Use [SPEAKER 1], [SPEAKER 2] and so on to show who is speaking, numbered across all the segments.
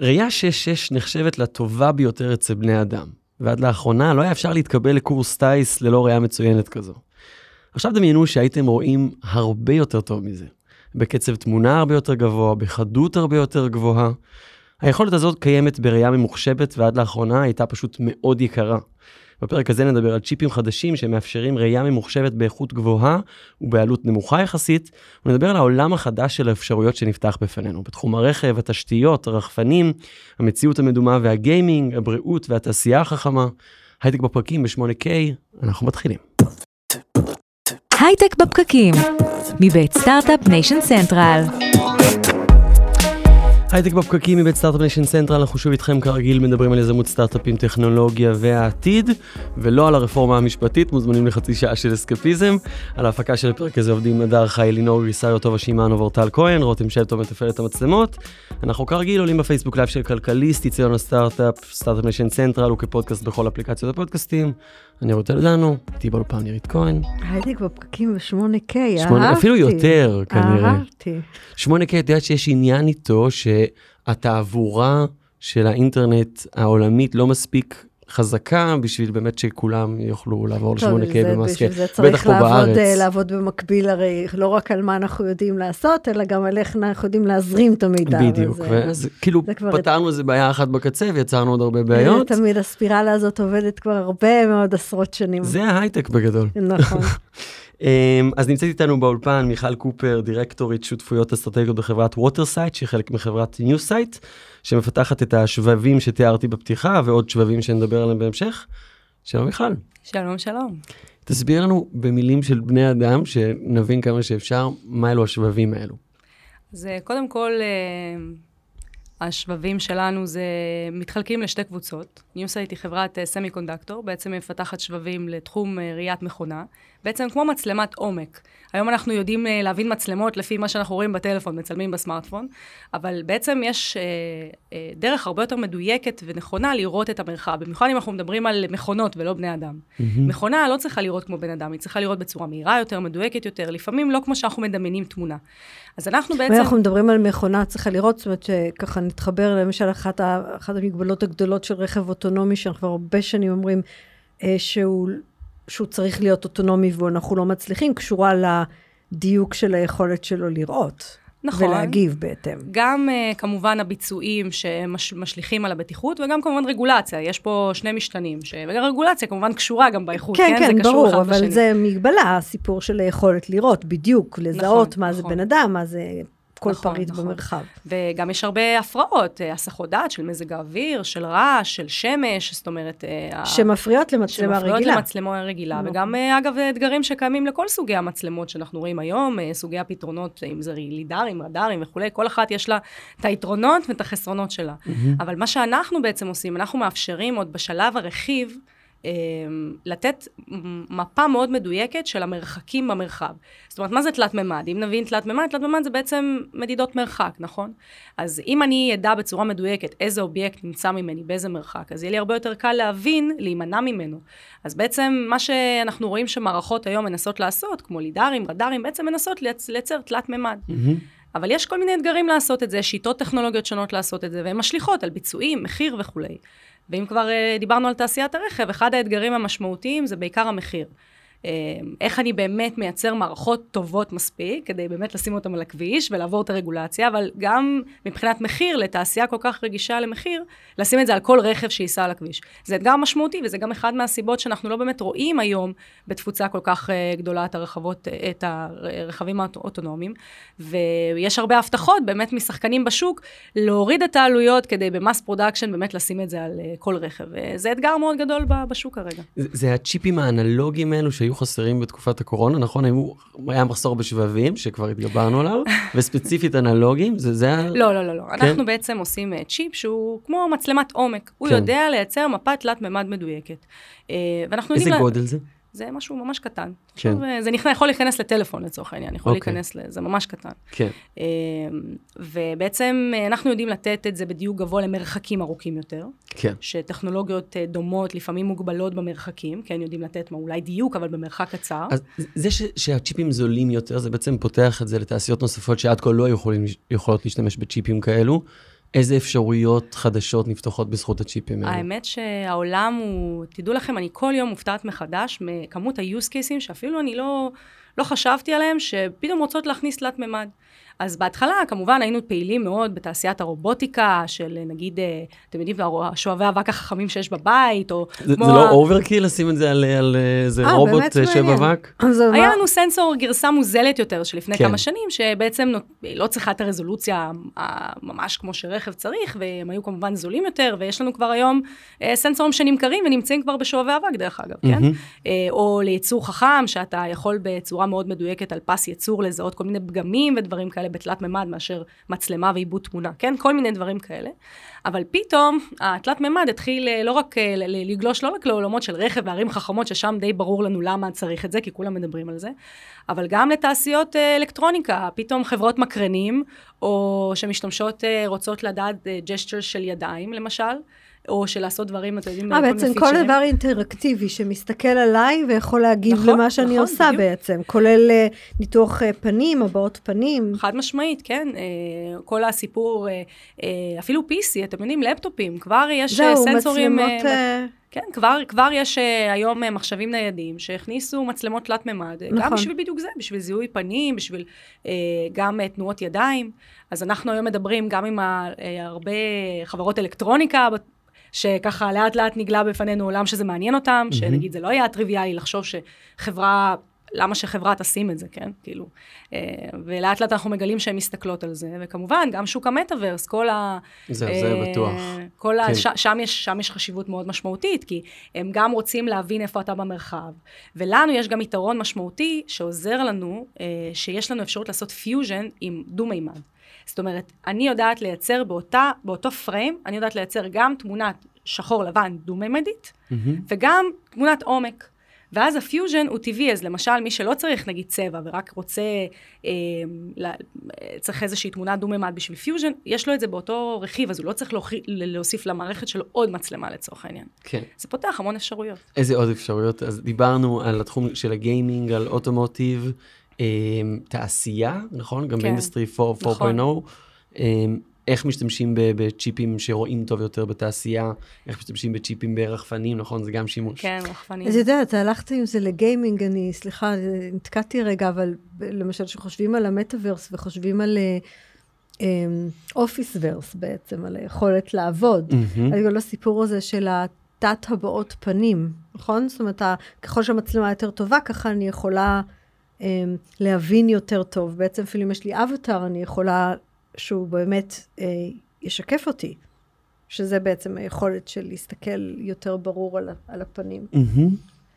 [SPEAKER 1] ראייה 6-6 נחשבת לטובה ביותר אצל בני אדם, ועד לאחרונה לא היה אפשר להתקבל לקורס טיס ללא ראייה מצוינת כזו. עכשיו דמיינו שהייתם רואים הרבה יותר טוב מזה. בקצב תמונה הרבה יותר גבוה, בחדות הרבה יותר גבוהה. היכולת הזאת קיימת בראייה ממוחשבת ועד לאחרונה הייתה פשוט מאוד יקרה. בפרק הזה נדבר על צ'יפים חדשים שמאפשרים ראייה ממוחשבת באיכות גבוהה ובעלות נמוכה יחסית, ונדבר על העולם החדש של האפשרויות שנפתח בפנינו, בתחום הרכב, התשתיות, הרחפנים, המציאות המדומה והגיימינג, הבריאות והתעשייה החכמה. הייטק בפקקים ב-8K, אנחנו מתחילים.
[SPEAKER 2] הייטק בפקקים, מבית Start-Up Nation Central.
[SPEAKER 1] הייטק בפקקים מבית Start-Up Nation Central, אנחנו שוב איתכם כרגיל מדברים על יזמות סטארט-אפים, טכנולוגיה והעתיד, ולא על הרפורמה המשפטית, מוזמנים לחצי שעה של אסקפיזם. על ההפקה של הפרק הזה עובדים נדר חי, לינור גריסאיו, טובה שמענו ואורטל כהן, רותם שבתו מתפעל את המצלמות. אנחנו כרגיל עולים בפייסבוק לייב של כלכליסט, יציון הסטארט-אפ, סטארט-אפ ניישן סנטרל וכפודקאסט בכל אפליקציות הפודקאסטים. אני רוטל דנו, איתי באולפן נירית כהן.
[SPEAKER 3] הייטק בפקקים ב-8K, אהבתי.
[SPEAKER 1] אפילו יותר כנראה.
[SPEAKER 3] אהבתי.
[SPEAKER 1] 8K, את יודעת שיש עניין איתו שהתעבורה של האינטרנט העולמית לא מספיק חזקה בשביל באמת שכולם יוכלו לעבור
[SPEAKER 3] טוב,
[SPEAKER 1] ל-8K
[SPEAKER 3] זה-
[SPEAKER 1] במסקה,
[SPEAKER 3] בשביל זה
[SPEAKER 1] בטח
[SPEAKER 3] צריך
[SPEAKER 1] פה
[SPEAKER 3] לעבוד. אה, לעבוד במקביל, הרי לא רק על מה אנחנו יודעים לעשות, אלא גם על איך אנחנו יודעים להזרים את המידע.
[SPEAKER 1] בדיוק,
[SPEAKER 3] וזה-
[SPEAKER 1] ואז כאילו פתרנו איזה בעיה אחת בקצה ויצרנו עוד הרבה בעיות.
[SPEAKER 3] תמיד הספירלה הזאת עובדת כבר הרבה מאוד עשרות שנים.
[SPEAKER 1] זה ההייטק בגדול.
[SPEAKER 3] נכון.
[SPEAKER 1] אמ, אז נמצאת איתנו באולפן מיכל קופר, דירקטורית שותפויות אסטרטגיות בחברת ווטרסייט, שהיא חלק מחברת ניוסייט, שמפתחת את השבבים שתיארתי בפתיחה ועוד שבבים שנדבר עליהם בהמשך. שלום מיכל.
[SPEAKER 4] שלום, שלום.
[SPEAKER 1] תסביר לנו במילים של בני אדם, שנבין כמה שאפשר, מה אלו השבבים האלו.
[SPEAKER 4] אז אה, קודם כל, אה, השבבים שלנו זה מתחלקים לשתי קבוצות. ניוסייט היא חברת אה, semiconductor, בעצם מפתחת שבבים לתחום אה, ראיית מכונה, בעצם כמו מצלמת עומק. היום אנחנו יודעים אה, להבין מצלמות לפי מה שאנחנו רואים בטלפון, מצלמים בסמארטפון, אבל בעצם יש אה, אה, דרך הרבה יותר מדויקת ונכונה לראות את המרחב, במיוחד אם אנחנו מדברים על מכונות ולא בני אדם. מכונה לא צריכה לראות כמו בן אדם, היא צריכה לראות בצורה מהירה יותר, מדויקת יותר, לפעמים לא כמו שאנחנו מדמיינים תמונה. אז אנחנו בעצם...
[SPEAKER 3] ואנחנו מדברים על מכונה, צריכה לראות, זאת אומרת שככה נתחבר למשל אחת, אחת המגבלות הגדולות של רכב אוטונומי, שאנחנו כבר הרבה שנים אומרים אה, שהוא, שהוא צריך להיות אוטונומי ואנחנו לא מצליחים, קשורה לדיוק של היכולת שלו לראות.
[SPEAKER 4] נכון.
[SPEAKER 3] ולהגיב בהתאם.
[SPEAKER 4] גם uh, כמובן הביצועים שמשליכים על הבטיחות, וגם כמובן רגולציה. יש פה שני משתנים, שרגולציה כמובן קשורה גם באיכות,
[SPEAKER 3] כן,
[SPEAKER 4] כן?
[SPEAKER 3] כן,
[SPEAKER 4] זה
[SPEAKER 3] ברור, אבל
[SPEAKER 4] בשני.
[SPEAKER 3] זה מגבלה, הסיפור של היכולת לראות בדיוק, לזהות
[SPEAKER 4] נכון,
[SPEAKER 3] מה זה
[SPEAKER 4] נכון.
[SPEAKER 3] בן אדם, מה זה כל
[SPEAKER 4] נכון,
[SPEAKER 3] פריט
[SPEAKER 4] נכון.
[SPEAKER 3] במרחב.
[SPEAKER 4] וגם יש הרבה הפרעות, אה, הסחות דעת של מזג האוויר, של רעש, של שמש, זאת אומרת... אה,
[SPEAKER 3] שמפריעות למצלמה
[SPEAKER 4] שמפריעות
[SPEAKER 3] רגילה.
[SPEAKER 4] למצלמה רגילה,
[SPEAKER 3] נכון.
[SPEAKER 4] וגם, אה, אגב, אתגרים שקיימים לכל סוגי המצלמות שאנחנו רואים היום, סוגי הפתרונות, אם זה לידרים, רדארים וכולי, כל אחת יש לה את היתרונות ואת החסרונות שלה. אבל מה שאנחנו בעצם עושים, אנחנו מאפשרים עוד בשלב הרכיב, לתת מפה מאוד מדויקת של המרחקים במרחב. זאת אומרת, מה זה תלת מימד? אם נבין תלת מימד, תלת מימד זה בעצם מדידות מרחק, נכון? אז אם אני אדע בצורה מדויקת איזה אובייקט נמצא ממני, באיזה מרחק, אז יהיה לי הרבה יותר קל להבין, להימנע ממנו. אז בעצם מה שאנחנו רואים שמערכות היום מנסות לעשות, כמו לידרים, רדארים, בעצם מנסות לייצ- לייצר תלת מימד. אבל יש כל מיני אתגרים לעשות את זה, שיטות טכנולוגיות שונות לעשות את זה, והן משליכות על ביצועים, מחיר וכולי. ואם כבר uh, דיברנו על תעשיית הרכב, אחד האתגרים המשמעותיים זה בעיקר המחיר. Uh, איך אני באמת מייצר מערכות טובות מספיק, כדי באמת לשים אותן על הכביש ולעבור את הרגולציה, אבל גם מבחינת מחיר, לתעשייה כל כך רגישה למחיר, לשים את זה על כל רכב שייסע על הכביש. זה אתגר משמעותי, וזה גם אחד מהסיבות שאנחנו לא באמת רואים היום בתפוצה כל כך uh, גדולה את הרכבות, uh, את הרכבים האוטונומיים, ויש הרבה הבטחות באמת משחקנים בשוק, להוריד את העלויות כדי ב mass production באמת לשים את זה על uh, כל רכב. וזה אתגר מאוד גדול בשוק כרגע.
[SPEAKER 1] זה זה הצ'יפים האנלוגיים האלו שהיו חסרים בתקופת הקורונה, נכון? היו, היה מחסור בשבבים, שכבר התגברנו עליו, וספציפית אנלוגיים, זה זה ה...
[SPEAKER 4] לא, לא, לא, לא.
[SPEAKER 1] כן?
[SPEAKER 4] אנחנו בעצם עושים אה, צ'יפ שהוא כמו מצלמת עומק. הוא
[SPEAKER 1] כן.
[SPEAKER 4] יודע לייצר מפת תלת מימד מדויקת. אה,
[SPEAKER 1] איזה
[SPEAKER 4] יודעים... לה-
[SPEAKER 1] גודל זה?
[SPEAKER 4] זה משהו ממש קטן.
[SPEAKER 1] כן.
[SPEAKER 4] עכשיו, אה, זה נכנס, יכול להיכנס לטלפון לצורך העניין, יכול
[SPEAKER 1] אוקיי.
[SPEAKER 4] להיכנס, זה ממש קטן.
[SPEAKER 1] כן.
[SPEAKER 4] אה, ובעצם אה, אנחנו יודעים לתת את זה בדיוק גבוה למרחקים ארוכים יותר,
[SPEAKER 1] כן.
[SPEAKER 4] שטכנולוגיות אה, דומות לפעמים מוגבלות במרחקים, כן, יודעים לתת מה, אולי דיוק, אבל במרחק קצר.
[SPEAKER 1] אז זה ש, שהצ'יפים זולים יותר, זה בעצם פותח את זה לתעשיות נוספות שעד כה לא יכולים, יכולות להשתמש בצ'יפים כאלו. איזה אפשרויות חדשות נפתחות בזכות הצ'יפים האלה?
[SPEAKER 4] האמת שהעולם הוא, תדעו לכם, אני כל יום מופתעת מחדש מכמות ה-use cases שאפילו אני לא, לא חשבתי עליהם, שפתאום רוצות להכניס תלת מימד. אז בהתחלה, כמובן, היינו פעילים מאוד בתעשיית הרובוטיקה, של נגיד, אה, אתם יודעים, שואבי אבק החכמים שיש בבית, או
[SPEAKER 1] זה,
[SPEAKER 4] כמו...
[SPEAKER 1] זה לא overkill לשים את זה על, על איזה
[SPEAKER 3] אה,
[SPEAKER 1] רובוט
[SPEAKER 3] באמת
[SPEAKER 1] שואב. אבק?
[SPEAKER 4] היה
[SPEAKER 3] מה-
[SPEAKER 4] לנו סנסור גרסה מוזלת יותר של לפני
[SPEAKER 1] כן.
[SPEAKER 4] כמה שנים, שבעצם נות- לא צריכה את הרזולוציה ממש כמו שרכב צריך, והם היו כמובן זולים יותר, ויש לנו כבר היום אה, סנסורים שנמכרים ונמצאים כבר בשואבי אבק, דרך אגב, כן? אה, או לייצור חכם, שאתה יכול בצורה מאוד מדויקת על פס ייצור לזהות כל מיני פגמים ודברים כאלה בתלת מימד, מאשר מצלמה ועיבוד תמונה, כן? כל מיני דברים כאלה. אבל פתאום התלת מימד התחיל אה, לא רק אה, לגלוש לא רק לעולמות של רכב וערים חכמות, ששם די ברור לנו למה צריך את זה, כי כולם מדברים על זה, אבל גם לתעשיות אה, אלקטרוניקה, פתאום חברות מקרנים, או שמשתמשות, רוצות לדעת gesture של ידיים, למשל, או של לעשות דברים, אתם יודעים,
[SPEAKER 3] אה, בעצם כל. דבר אינטראקטיבי שמסתכל עליי ויכול להגיב
[SPEAKER 4] נכון,
[SPEAKER 3] למה שאני
[SPEAKER 4] נכון,
[SPEAKER 3] עושה
[SPEAKER 4] בדיוק.
[SPEAKER 3] בעצם, כולל אה, ניתוח אה, פנים, הבעות פנים.
[SPEAKER 4] חד משמעית, כן. אה, כל הסיפור, אה, אה, אפילו PC, אתם יודעים, לפטופים, כבר יש
[SPEAKER 3] זהו,
[SPEAKER 4] סנסורים... אה,
[SPEAKER 3] מצלמות... אה,
[SPEAKER 4] כן, כבר, כבר יש אה, היום אה, מחשבים ניידים שהכניסו מצלמות תלת-ממד, נכון. גם. בשביל בדיוק זה, בשביל זיהוי פנים, בשביל אה, גם אה, תנועות ידיים. אז אנחנו היום מדברים גם עם ה, אה, הרבה חברות אלקטרוניקה, שככה לאט לאט נגלה בפנינו עולם שזה מעניין אותם, mm-hmm. שנגיד זה לא היה טריוויאלי לחשוב שחברה... למה שחברה תשים את זה, כן? כאילו, אה, ולאט לאט אנחנו מגלים שהן מסתכלות על זה, וכמובן, גם שוק המטאוורס, כל ה...
[SPEAKER 1] זה
[SPEAKER 4] אה,
[SPEAKER 1] בטוח.
[SPEAKER 4] כל
[SPEAKER 1] כן.
[SPEAKER 4] ה... ש... שם, יש, שם יש חשיבות מאוד משמעותית, כי הם גם רוצים להבין איפה אתה במרחב. ולנו יש גם יתרון משמעותי שעוזר לנו, אה, שיש לנו אפשרות לעשות פיוז'ן עם דו-מימד. זאת אומרת, אני יודעת לייצר באותה, באותו פריים, אני יודעת לייצר גם תמונת שחור לבן דו-מימדית,
[SPEAKER 1] מהמם.
[SPEAKER 4] וגם תמונת עומק. ואז הפיוז'ן הוא טבעי, אז למשל, מי שלא צריך נגיד צבע ורק רוצה, אה, ל- צריך איזושהי תמונה דו-ממד בשביל פיוז'ן, יש לו את זה באותו רכיב, אז הוא לא צריך להוכי- להוסיף למערכת שלו עוד מצלמה לצורך העניין.
[SPEAKER 1] כן.
[SPEAKER 4] זה פותח המון אפשרויות.
[SPEAKER 1] איזה עוד אפשרויות? אז דיברנו על התחום של ה gaming, על אוטומוטיב, אה, תעשייה, נכון? גם
[SPEAKER 4] כן,
[SPEAKER 1] ב industry 4- 4.0.
[SPEAKER 4] נכון.
[SPEAKER 1] אה, איך משתמשים בצ'יפים שרואים טוב יותר בתעשייה, איך משתמשים בצ'יפים ברחפנים, נכון? זה גם שימוש.
[SPEAKER 4] כן, רחפנים.
[SPEAKER 3] אז יודעת, הלכת עם זה ל gaming, אני, סליחה, נתקעתי רגע, אבל למשל, כשחושבים על המטאוורס וחושבים על office verse בעצם, על היכולת לעבוד,
[SPEAKER 1] מהמם.
[SPEAKER 3] אז כל הסיפור הזה של התת הבעות פנים, נכון? זאת אומרת, ככל שהמצלמה יותר טובה, ככה אני יכולה להבין יותר טוב. בעצם אפילו אם יש לי אבטאר, אני יכולה שהוא באמת uh, ישקף אותי. שזה בעצם היכולת של להסתכל יותר ברור על, על הפנים.
[SPEAKER 1] מהמם.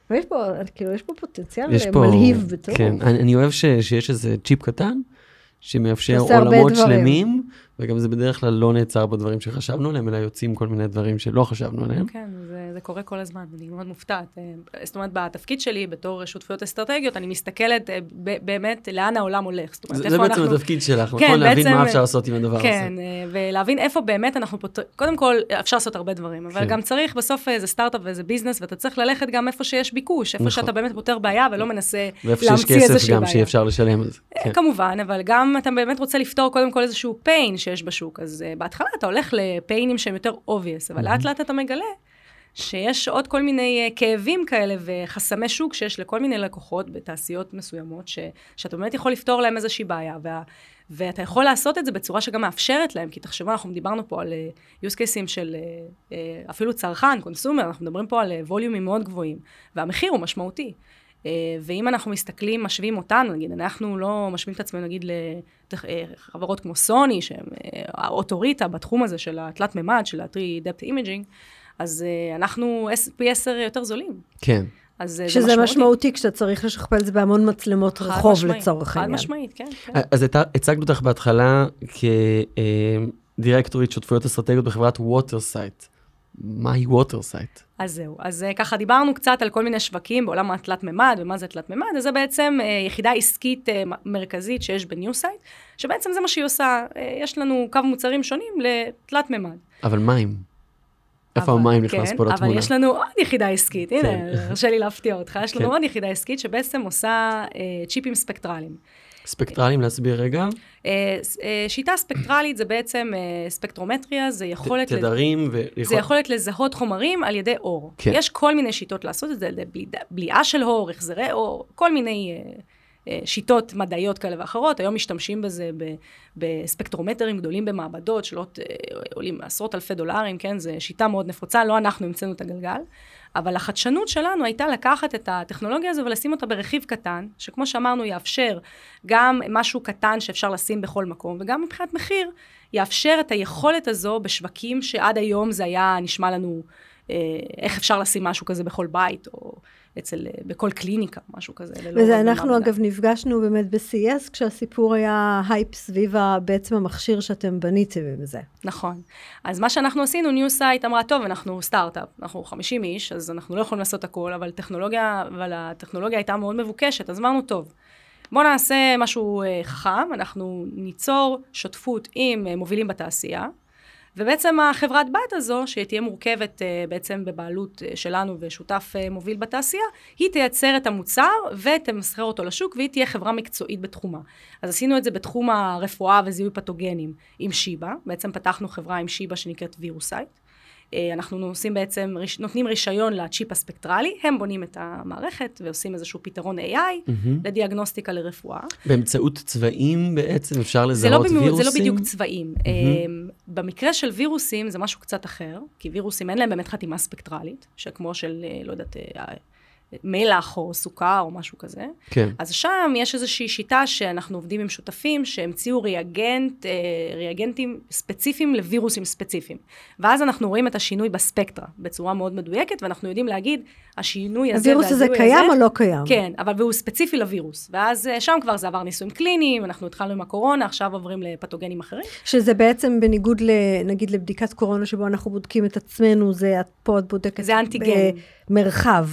[SPEAKER 3] ויש פה, כאילו, יש פה פוטנציאל
[SPEAKER 1] יש
[SPEAKER 3] אה,
[SPEAKER 1] פה...
[SPEAKER 3] מלהיב בטוב.
[SPEAKER 1] כן, אני, אני אוהב ש, שיש איזה צ'יפ קטן, שמאפשר עולמות. שלמים, וגם זה בדרך כלל לא נעצר בדברים שחשבנו עליהם, אלא יוצאים כל מיני דברים שלא חשבנו עליהם.
[SPEAKER 4] כן, זה, זה קורה כל הזמן, אני מאוד מופתעת. אה, זאת אומרת, בתפקיד שלי, בתור שותפויות אסטרטגיות, אני מסתכלת אה, באמת לאן העולם הולך. זאת אומרת,
[SPEAKER 1] זה, זה
[SPEAKER 4] איפה
[SPEAKER 1] בעצם
[SPEAKER 4] אנחנו...
[SPEAKER 1] התפקיד שלך,
[SPEAKER 4] כן,
[SPEAKER 1] נכון? להבין
[SPEAKER 4] בעצם-
[SPEAKER 1] מה אפשר לעשות עם הדבר הזה.
[SPEAKER 4] כן, ולהבין איפה באמת אנחנו פותרים, קודם כל, אפשר לעשות הרבה דברים, אבל
[SPEAKER 1] כן.
[SPEAKER 4] גם צריך בסוף איזה סטארט-אפ ואיזה ביזנס, ואתה צריך ללכת גם איפה שיש ביקוש, איפה
[SPEAKER 1] נכון.
[SPEAKER 4] שאתה באמת פותר בעיה ולא מנסה
[SPEAKER 1] ואיפה שיש
[SPEAKER 4] להמציא
[SPEAKER 1] כסף
[SPEAKER 4] איזושהי
[SPEAKER 1] גם
[SPEAKER 4] בעיה.
[SPEAKER 1] שיהיה אפשר לשלם על זה. כן.
[SPEAKER 4] כמובן, אבל גם אתה באמת רוצה לפתור קודם כל איזשהו pain שיש בשוק, אז uh, בהתחלה אתה הולך לפיינים שהם יותר obvious, אבל לאט לאט אתה מגלה שיש עוד כל מיני uh, כאבים כאלה וחסמי שוק שיש לכל מיני לקוחות בתעשיות מסוימות, ש, שאתה באמת יכול לפתור להם איזושהי בעיה, וה, ואתה יכול לעשות את זה בצורה שגם מאפשרת להם, כי תחשבו, אנחנו דיברנו פה על uh, use cases של uh, אפילו צרכן, קונסומר, אנחנו מדברים פה על ווליומים מאוד גבוהים, והמחיר הוא משמעותי. אה, ואם אנחנו מסתכלים, משווים אותנו, נגיד, אנחנו לא משווים את עצמנו, נגיד, לחברות כמו סוני, שהן אה, האוטוריטה בתחום הזה של התלת מימד, של ה-3-depth imaging, אז אה, אנחנו פי עשר יותר זולים.
[SPEAKER 1] כן.
[SPEAKER 4] אז אה, זה
[SPEAKER 3] שזה
[SPEAKER 4] משמעותי.
[SPEAKER 3] משמעותי כשאתה צריך לשכפל את זה בהמון מצלמות רחוב
[SPEAKER 4] משמעית,
[SPEAKER 3] לצורך העניין.
[SPEAKER 4] חד משמעית, כן. כן.
[SPEAKER 1] אז הצגת אותך בהתחלה כדירקטורית שותפויות אסטרטגיות בחברת ווטרסייט. מהי ווטרסייט?
[SPEAKER 4] אז זהו, אז אה, ככה דיברנו קצת על כל מיני שווקים בעולם התלת מימד, ומה זה תלת מימד, אז זה בעצם יחידה עסקית מרכזית שיש בניוסייט, שבעצם זה מה שהיא עושה, יש לנו קו מוצרים שונים לתלת מימד.
[SPEAKER 1] אבל מים. איפה המים נכנס
[SPEAKER 4] כן,
[SPEAKER 1] פה לתמונה?
[SPEAKER 4] אבל יש לנו עוד יחידה עסקית, הנה,
[SPEAKER 1] כן.
[SPEAKER 4] הרשה לי להפתיע אותך, יש לנו
[SPEAKER 1] כן.
[SPEAKER 4] עוד יחידה עסקית שבעצם עושה אה, צ'יפים ספקטרליים.
[SPEAKER 1] ספקטרלים, להסביר רגע.
[SPEAKER 4] אה, אה, שיטה ספקטרלית זה בעצם ספקטרומטריה, זה יכולת...
[SPEAKER 1] תדרים ו...
[SPEAKER 4] זה יכולת לזהות חומרים על ידי אור.
[SPEAKER 1] כן.
[SPEAKER 4] יש כל מיני שיטות לעשות את זה, בליעה של אור, החזרי אור, כל מיני שיטות מדעיות כאלה ואחרות. היום משתמשים בזה בספקטרומטרים גדולים במעבדות, שעולות אה, עולים עשרות אלפי דולרים, כן? זו שיטה מאוד נפוצה, לא אנחנו המצאנו את הגלגל. אבל החדשנות שלנו הייתה לקחת את הטכנולוגיה הזו ולשים אותה ברכיב קטן, שכמו שאמרנו, יאפשר גם משהו קטן שאפשר לשים בכל מקום, וגם מבחינת מחיר, יאפשר את היכולת הזו בשווקים שעד היום זה היה נשמע לנו, אה, איך אפשר לשים משהו כזה בכל בית, או אצל, אה, בכל קליניקה, משהו כזה.
[SPEAKER 3] וזה אנחנו. אגב נפגשנו באמת ב-CS, כשהסיפור היה הייפ סביב בעצם המכשיר שאתם בניתם עם זה.
[SPEAKER 4] נכון. אז מה שאנחנו עשינו, ניוסייט אמרה, טוב, אנחנו סטארט-אפ, אנחנו 50 איש, אז אנחנו לא יכולים לעשות הכל, אבל טכנולוגיה, אבל הטכנולוגיה הייתה מאוד מבוקשת, אז אמרנו, טוב, בואו נעשה משהו אה, חכם, אנחנו ניצור שותפות עם אה, מובילים בתעשייה, ובעצם החברת בת הזו, שתהיה מורכבת אה, בעצם בבעלות אה, שלנו ושותף אה, מוביל בתעשייה, היא תייצר את המוצר ותמסחר אותו לשוק, והיא תהיה חברה מקצועית בתחומה. אז עשינו את זה בתחום הרפואה וזיהוי פתוגנים עם שיבא, בעצם פתחנו חברה עם שיבא שנקראת וירוסייט. אה, אנחנו עושים בעצם, נותנים רישיון לצ'יפ הספקטרלי, הם בונים את המערכת ועושים איזשהו פתרון AI
[SPEAKER 1] מהמם.
[SPEAKER 4] לדיאגנוסטיקה לרפואה.
[SPEAKER 1] באמצעות צבעים בעצם אפשר
[SPEAKER 4] זה לא,
[SPEAKER 1] לזהות
[SPEAKER 4] במיוחד,
[SPEAKER 1] וירוסים?
[SPEAKER 4] זה לא בדיוק צבעים. Mm-hmm. במקרה של וירוסים זה משהו קצת אחר, כי וירוסים אין להם באמת חתימה ספקטרלית, שכמו של, אה, לא יודעת, מלח או סוכר או משהו כזה.
[SPEAKER 1] כן.
[SPEAKER 4] אז שם יש איזושהי שיטה שאנחנו עובדים עם שותפים שהמציאו ריאגנט, אה, ריאגנטים ספציפיים לווירוסים ספציפיים. ואז אנחנו רואים את השינוי בספקטרה בצורה מאוד מדויקת, ואנחנו יודעים להגיד, השינוי הזה
[SPEAKER 3] הווירוס הזה קיים או לא קיים?
[SPEAKER 4] כן, אבל והוא ספציפי לווירוס. ואז אה, שם כבר זה עבר ניסויים קליניים, אנחנו התחלנו עם הקורונה, עכשיו עוברים לפתוגנים אחרים.
[SPEAKER 3] שזה בעצם בניגוד, נגיד, לבדיקת קורונה, שבו אנחנו בודקים את עצמנו, זה את פה את בודקת
[SPEAKER 4] זה אנטיגן.
[SPEAKER 3] במרחב.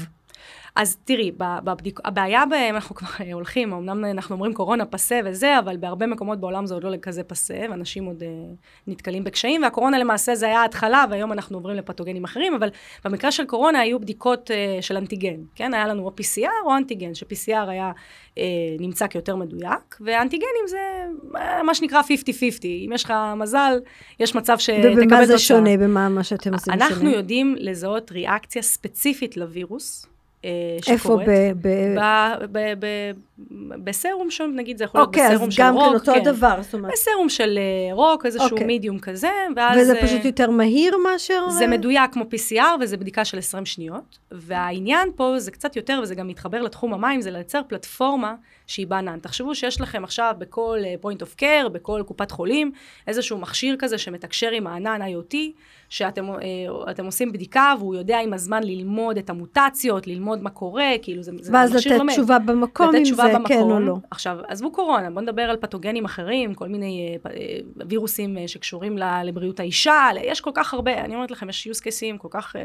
[SPEAKER 4] אז תראי, בבדיק... הבעיה בהם, אנחנו כבר אה, הולכים, אמנם אנחנו אומרים קורונה פסה וזה, אבל בהרבה מקומות בעולם זה עוד לא כזה פסה, ואנשים עוד uh, נתקלים בקשיים, והקורונה למעשה זה היה ההתחלה, והיום אנחנו עוברים לפתוגנים אחרים, אבל במקרה של קורונה היו בדיקות uh, של אנטיגן, כן? היה לנו או PCR או אנטיגן, ש-PCR היה uh, נמצא כיותר מדויק, ואנטיגנים זה אה, מה שנקרא 50-50, אם יש לך מזל, יש מצב שתקבל תוצאה.
[SPEAKER 3] ובמה זה שונה, במה מה שאתם עושים שונה?
[SPEAKER 4] אנחנו יודעים לזהות ריאקציה ספציפית לווירוס, אה,
[SPEAKER 3] איפה
[SPEAKER 4] שקורית.
[SPEAKER 3] ב... ב...
[SPEAKER 4] ב- ב- ב- בסרום של, נגיד זה יכול להיות
[SPEAKER 3] אוקיי, אז
[SPEAKER 4] בסרום של
[SPEAKER 3] גם
[SPEAKER 4] רוק.
[SPEAKER 3] כן אותו
[SPEAKER 4] כן.
[SPEAKER 3] דבר, זאת אומרת.
[SPEAKER 4] בסרום של אה, רוק, איזשהו
[SPEAKER 3] אוקיי.
[SPEAKER 4] מידיום כזה, ואז...
[SPEAKER 3] וזה
[SPEAKER 4] אה,
[SPEAKER 3] פשוט יותר מהיר מאשר...
[SPEAKER 4] זה מדויק כמו PCR, וזה בדיקה של 20 שניות. והעניין פה זה קצת יותר, וזה גם מתחבר לתחום המים, זה לייצר פלטפורמה שהיא בענן. תחשבו שיש לכם עכשיו בכל אה, point of care, בכל קופת חולים, איזשהו מכשיר כזה שמתקשר עם הענן IoT, שאתם אה, אתם עושים בדיקה, והוא יודע עם הזמן ללמוד את המוטציות, ללמוד מה קורה, כאילו זה, זה
[SPEAKER 3] ואז
[SPEAKER 4] מכשיר
[SPEAKER 3] לתת
[SPEAKER 4] לומד.
[SPEAKER 3] תשובה במקום
[SPEAKER 4] לתת
[SPEAKER 3] אם
[SPEAKER 4] תשובה במקום.
[SPEAKER 3] כן או לא.
[SPEAKER 4] עכשיו, עזבו קורונה, בואו נדבר על פתוגנים אחרים, כל מיני אה, אה, וירוסים אה, שקשורים ל- לבריאות האישה, יש כל כך הרבה, אני אומרת לכם, יש use cases כל כך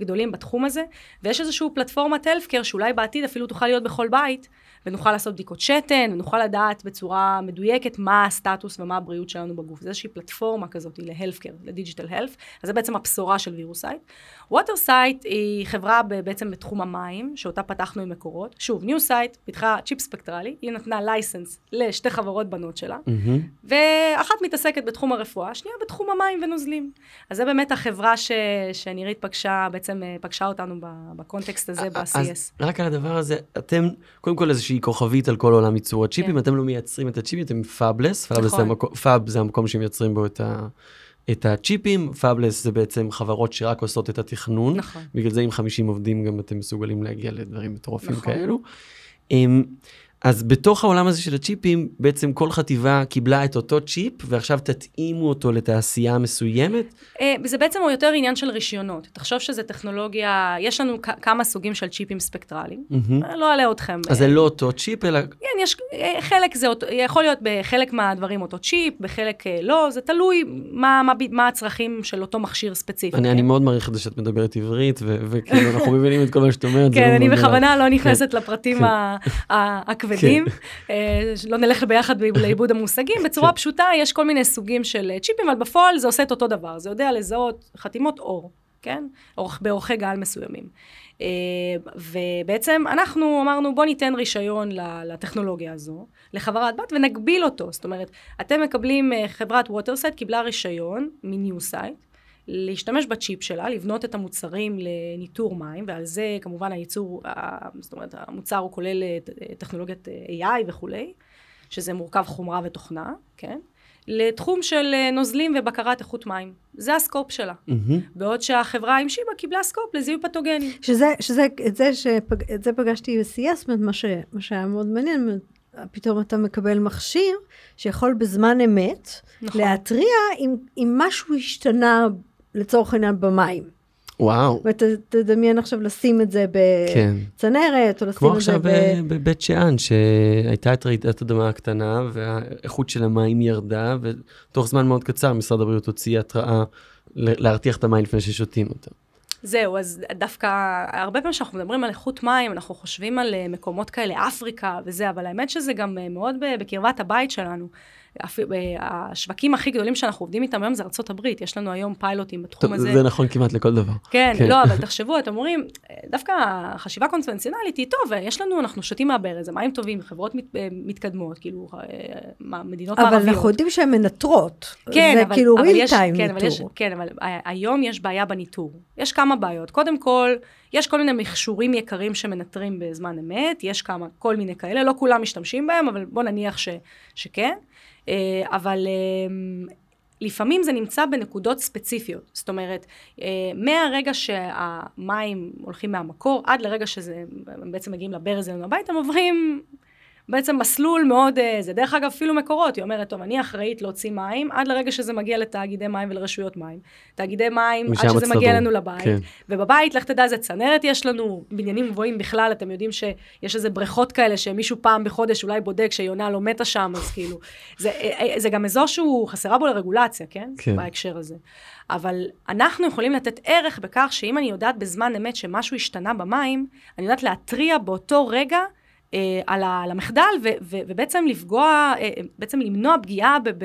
[SPEAKER 4] גדולים בתחום הזה, ויש איזושהי פלטפורמת healthcare שאולי בעתיד אפילו תוכל להיות בכל בית, ונוכל לעשות בדיקות שתן, ונוכל לדעת בצורה מדויקת מה הסטטוס ומה הבריאות שלנו בגוף. זה איזושהי פלטפורמה כזאת ל-healthcare, ל-digital health, אז זה בעצם הבשורה של וירוסייט. ווטרסייט היא חברה בעצם בתחום המים, שאותה פתחנו עם מקורות. שוב, ניוסייט פיתחה צ'יפ ספקטרלי, היא נתנה license לשתי חברות בנות שלה,
[SPEAKER 1] מהמם.
[SPEAKER 4] ואחת מתעסקת בתחום הרפואה, השנייה בתחום המים ונוזלים. אז זה באמת החברה ש... שנירית פגשה, בעצם אה, פגשה אותנו ב context הזה ב-CS.
[SPEAKER 1] אז רק על הדבר הזה, אתם, קודם כל איזושהי כוכבית על כל עולם ייצור הצ'יפים,
[SPEAKER 4] כן.
[SPEAKER 1] אתם לא מייצרים את הצ'יפים, אתם fabless, fabless זה
[SPEAKER 4] נכון.
[SPEAKER 1] המקום, fab זה המקום שמייצרים בו את, ה, את הצ'יפים, fabless זה בעצם חברות שרק עושות את התכנון,
[SPEAKER 4] נכון.
[SPEAKER 1] בגלל זה עם 50 עובדים גם אתם מסוגלים להגיע לדברים מטורפים
[SPEAKER 4] נכון.
[SPEAKER 1] כאלו. אמ, אז בתוך העולם הזה של הצ'יפים, בעצם כל חטיבה קיבלה את אותו צ'יפ, ועכשיו תתאימו אותו לתעשייה מסוימת.
[SPEAKER 4] אה, זה בעצם הוא יותר עניין של רישיונות. תחשוב שזה טכנולוגיה, יש לנו כמה סוגים של צ'יפים ספקטרליים. אה, לא אלאה אתכם.
[SPEAKER 1] אז זה לא אותו צ'יפ, אלא
[SPEAKER 4] כן, יש, אה, חלק זה אותו, יכול להיות בחלק מהדברים אותו צ'יפ, בחלק אה, לא, זה תלוי מה, מה, מה הצרכים של אותו מכשיר ספציפי.
[SPEAKER 1] אני,
[SPEAKER 4] כן?
[SPEAKER 1] אני מאוד מעריך את זה שאת מדברת עברית, וכאילו אנחנו מבינים את כל מה שאת אומרת.
[SPEAKER 4] כן,
[SPEAKER 1] לא
[SPEAKER 4] אני. בכוונה לא נכנסת לפרטים
[SPEAKER 1] כן.
[SPEAKER 4] הכבדים, אה, לא נלך ביחד לאיבוד המושגים, בצורה
[SPEAKER 1] כן.
[SPEAKER 4] פשוטה יש כל מיני סוגים של אה, צ'יפים, אבל בפועל זה עושה את אותו דבר, זה יודע לזהות חתימות אור. כן? אורך, באורכי גל מסוימים. אה, ובעצם אנחנו אמרנו, בוא ניתן רישיון לטכנולוגיה הזו, לחברת בת, ונגביל אותו. זאת אומרת, אתם מקבלים, חברת ווטרסייט קיבלה רישיון מניוסייט, להשתמש בצ'יפ שלה, לבנות את המוצרים לניטור מים, ועל זה כמובן הייצור, זאת אומרת, המוצר הוא כולל אה, טכנולוגיית AI וכולי, שזה מורכב חומרה ותוכנה, כן? לתחום של אה, נוזלים ובקרת איכות מים. זה ה scope שלה. Mm-hmm. בעוד שהחברה עם שיבא קיבלה scope לזיהוי פתוגנים.
[SPEAKER 3] שזה, שזה, את זה, שפג, את זה פגשתי ב-CS, זאת אומרת, מה, ש, מה שהיה מאוד מעניין, פתאום אתה מקבל מכשיר שיכול בזמן אמת נכון. להתריע אם, אם משהו השתנה לצורך העניין במים.
[SPEAKER 1] וואו.
[SPEAKER 3] ותדמיין עכשיו לשים את זה בצנרת, כן. או לשים את זה ב... כמו
[SPEAKER 1] עכשיו בבית שאן, שהייתה את רעידת אדמה הקטנה, והאיכות של המים ירדה, ותוך זמן מאוד קצר משרד הבריאות הוציא התראה להרתיח את המים לפני ששותים אותם.
[SPEAKER 4] זהו, אז דווקא הרבה פעמים כשאנחנו מדברים על איכות מים, אנחנו חושבים על אה, מקומות כאלה, אפריקה וזה, אבל האמת שזה גם אה, מאוד בקרבת הבית שלנו. השווקים הכי גדולים שאנחנו עובדים איתם היום זה ארה"ב, יש לנו היום פיילוטים בתחום טוב, הזה.
[SPEAKER 1] זה נכון כמעט לכל דבר.
[SPEAKER 4] כן, כן, לא, אבל תחשבו, אתם אומרים, דווקא חשיבה קונבנציונלית היא טוב, יש לנו, אנחנו שותים מהברז, זה מים טובים, חברות מת, אה, מתקדמות, כאילו, אה, מדינות
[SPEAKER 3] מערביות.
[SPEAKER 4] אבל
[SPEAKER 3] אנחנו יודעים שהן מנטרות. כן, זה אבל, כאילו real time
[SPEAKER 4] כן, ניטור. יש, כן, אבל היום יש בעיה בניטור. יש כמה בעיות. קודם כל, יש כל מיני מכשורים יקרים שמנטרים בזמן אמת, יש כמה, כל מיני כאלה, לא כולם משתמשים בהם, אבל בוא נניח ש, שכן. אה, אבל אה, לפעמים זה נמצא בנקודות ספציפיות. זאת אומרת, אה, מהרגע שהמים הולכים מהמקור, עד לרגע שזה, הם בעצם מגיעים לברז אלינו הביתה, הם עוברים בעצם מסלול מאוד, אה, זה דרך אגב אפילו מקורות, היא אומרת, טוב, אני אחראית להוציא מים עד לרגע שזה מגיע לתאגידי מים ולרשויות מים. תאגידי מים, עד שזה מגיע אלינו לבית. כן. ובבית, לך תדע, זה צנרת יש לנו, בניינים גבוהים בכלל, אתם יודעים שיש איזה בריכות כאלה שמישהו פעם בחודש אולי בודק שיונה לא מתה שם, אז כאילו, זה, אה, אה, זה גם אזור שהוא חסרה בו לרגולציה, כן? כן. בהקשר הזה. אבל אנחנו יכולים לתת ערך בכך שאם אני יודעת בזמן אמת שמשהו השתנה במים, אני יודעת להתריע באותו רגע אה, על, ה, על המחדל, ו, ו, ובעצם לפגוע, אה, בעצם למנוע פגיעה ב, ב,